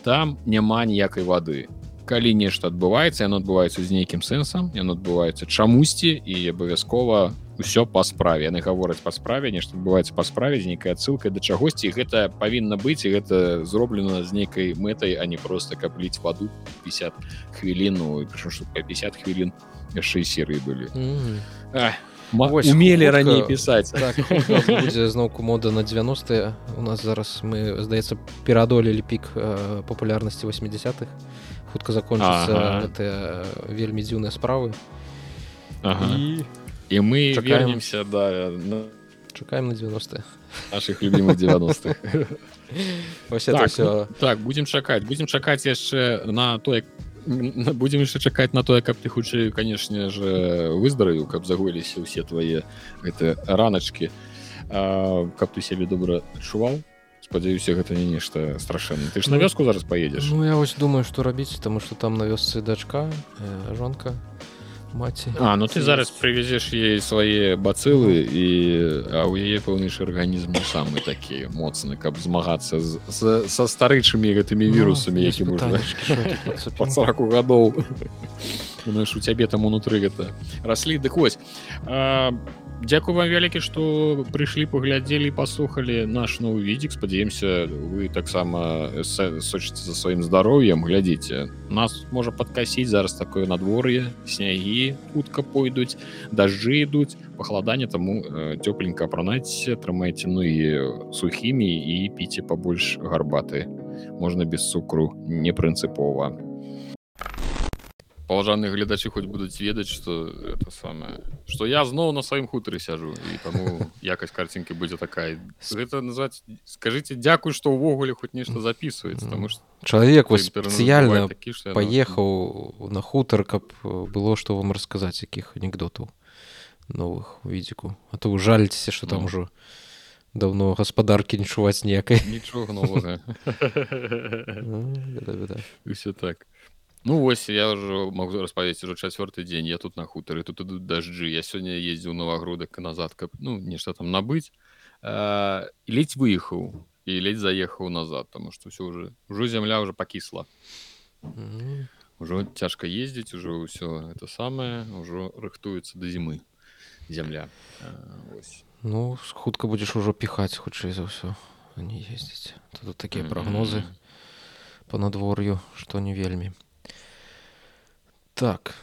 там няма ніякай вады калі нешта адбываецца яно адбываецца з нейкім сэнсам яно адбываецца чамусьці і абавязкова ўсё па справе яны гавораць па справе нешта адбываецца па справе з нейкай адсылкай да чагосьці гэта павінна быць і гэта зроблена з нейкай мэтай а не просто каб ліць ваду 50 хвіліну і прычым што па 50 хвілін яшчэ серыі былі Мгм. Ах, ма- Вось, умелі хутка- раней пісаць Так, будзе зноўку мода на 90 у нас зараз мы здаецца пераадолелі пік э, папулярнасці 80-х хутка закончыцца Ага. гэтыя вельмі дзіўныя справы. Ага. і і мы Чакаем. вернемся да на чакаем на 90 наших любимых 90-х Вось это Так, ўсё так будем чакаць будем чакаць яшчэ на тое будем яшчэ чакаць на тое каб ты хутчэй канешне же выздаравіў каб загоіліся ўсе твае гэты раначки каб ты сябе добра адчуваў. Спадзяюся гэта не нешта страшэнна ты ж на Ну, вёску зараз поедешь Ну я вось думаю што рабіць таму што там на вёсцы дачка э, жонка маці А ну ты зараз прывезеш ей свае бацылы і а ў яе пэўныш арганізм не самы такі моцны каб змагацца з, з, са старычымі гэтымі Ну, вірусамі які можна по 40 гадоў знаешь у цябе там унутры гэта раслі дык вось а, Дзякую вам вялікі што прыйшлі паглядзелі паслухалі наш новы відзік спадзяемся вы таксама са- сочыце за сваім здароўем глядзіце нас можа падкасіць зараз такое надвор'е снягі хутка пойдуць дажджы ідуць пахаладанне таму э, цёпленька апранайце трымайце ну і сухімі і піце пабольш гарбаты можна без цукру не прынцыпова паважаныя гледачы хоць будуць ведаць что это самае что я зноў на сваім хутары сяжу і таму якасць карцінкі будзе такая. Гэта назваць скажите дзякуй што ўвогуле хоць нешта записывается потому что чалавек вось спецыяльна такі, паехаў на хутар каб было што вам расказаць якіх анекдотаў новых відзіку а то вы жаліцеся што там Ну. ужо давно гаспадаркі не чуваць ніякай нічога новага все так ну вось я ўжо могу распавесці ўжо чацвёрты дзень я тут на хутары тут ідуць дажджы я сёння ездзіў новагрудак назад каб ну нешта там набыць і ледзь выехаў і ледзь заехаў назад тому что все уже ўжо зямля уже пакісла ўжо цяжка ездзіць ужо ўсё это самае ўжо рыхтуецца да зімы зямля А, ось. ну хутка будзеш ужо піхаць хутчэй за ўсё не ездзіць тут такія прагнозы Мгм. по надвор'ю што не вельмі Так.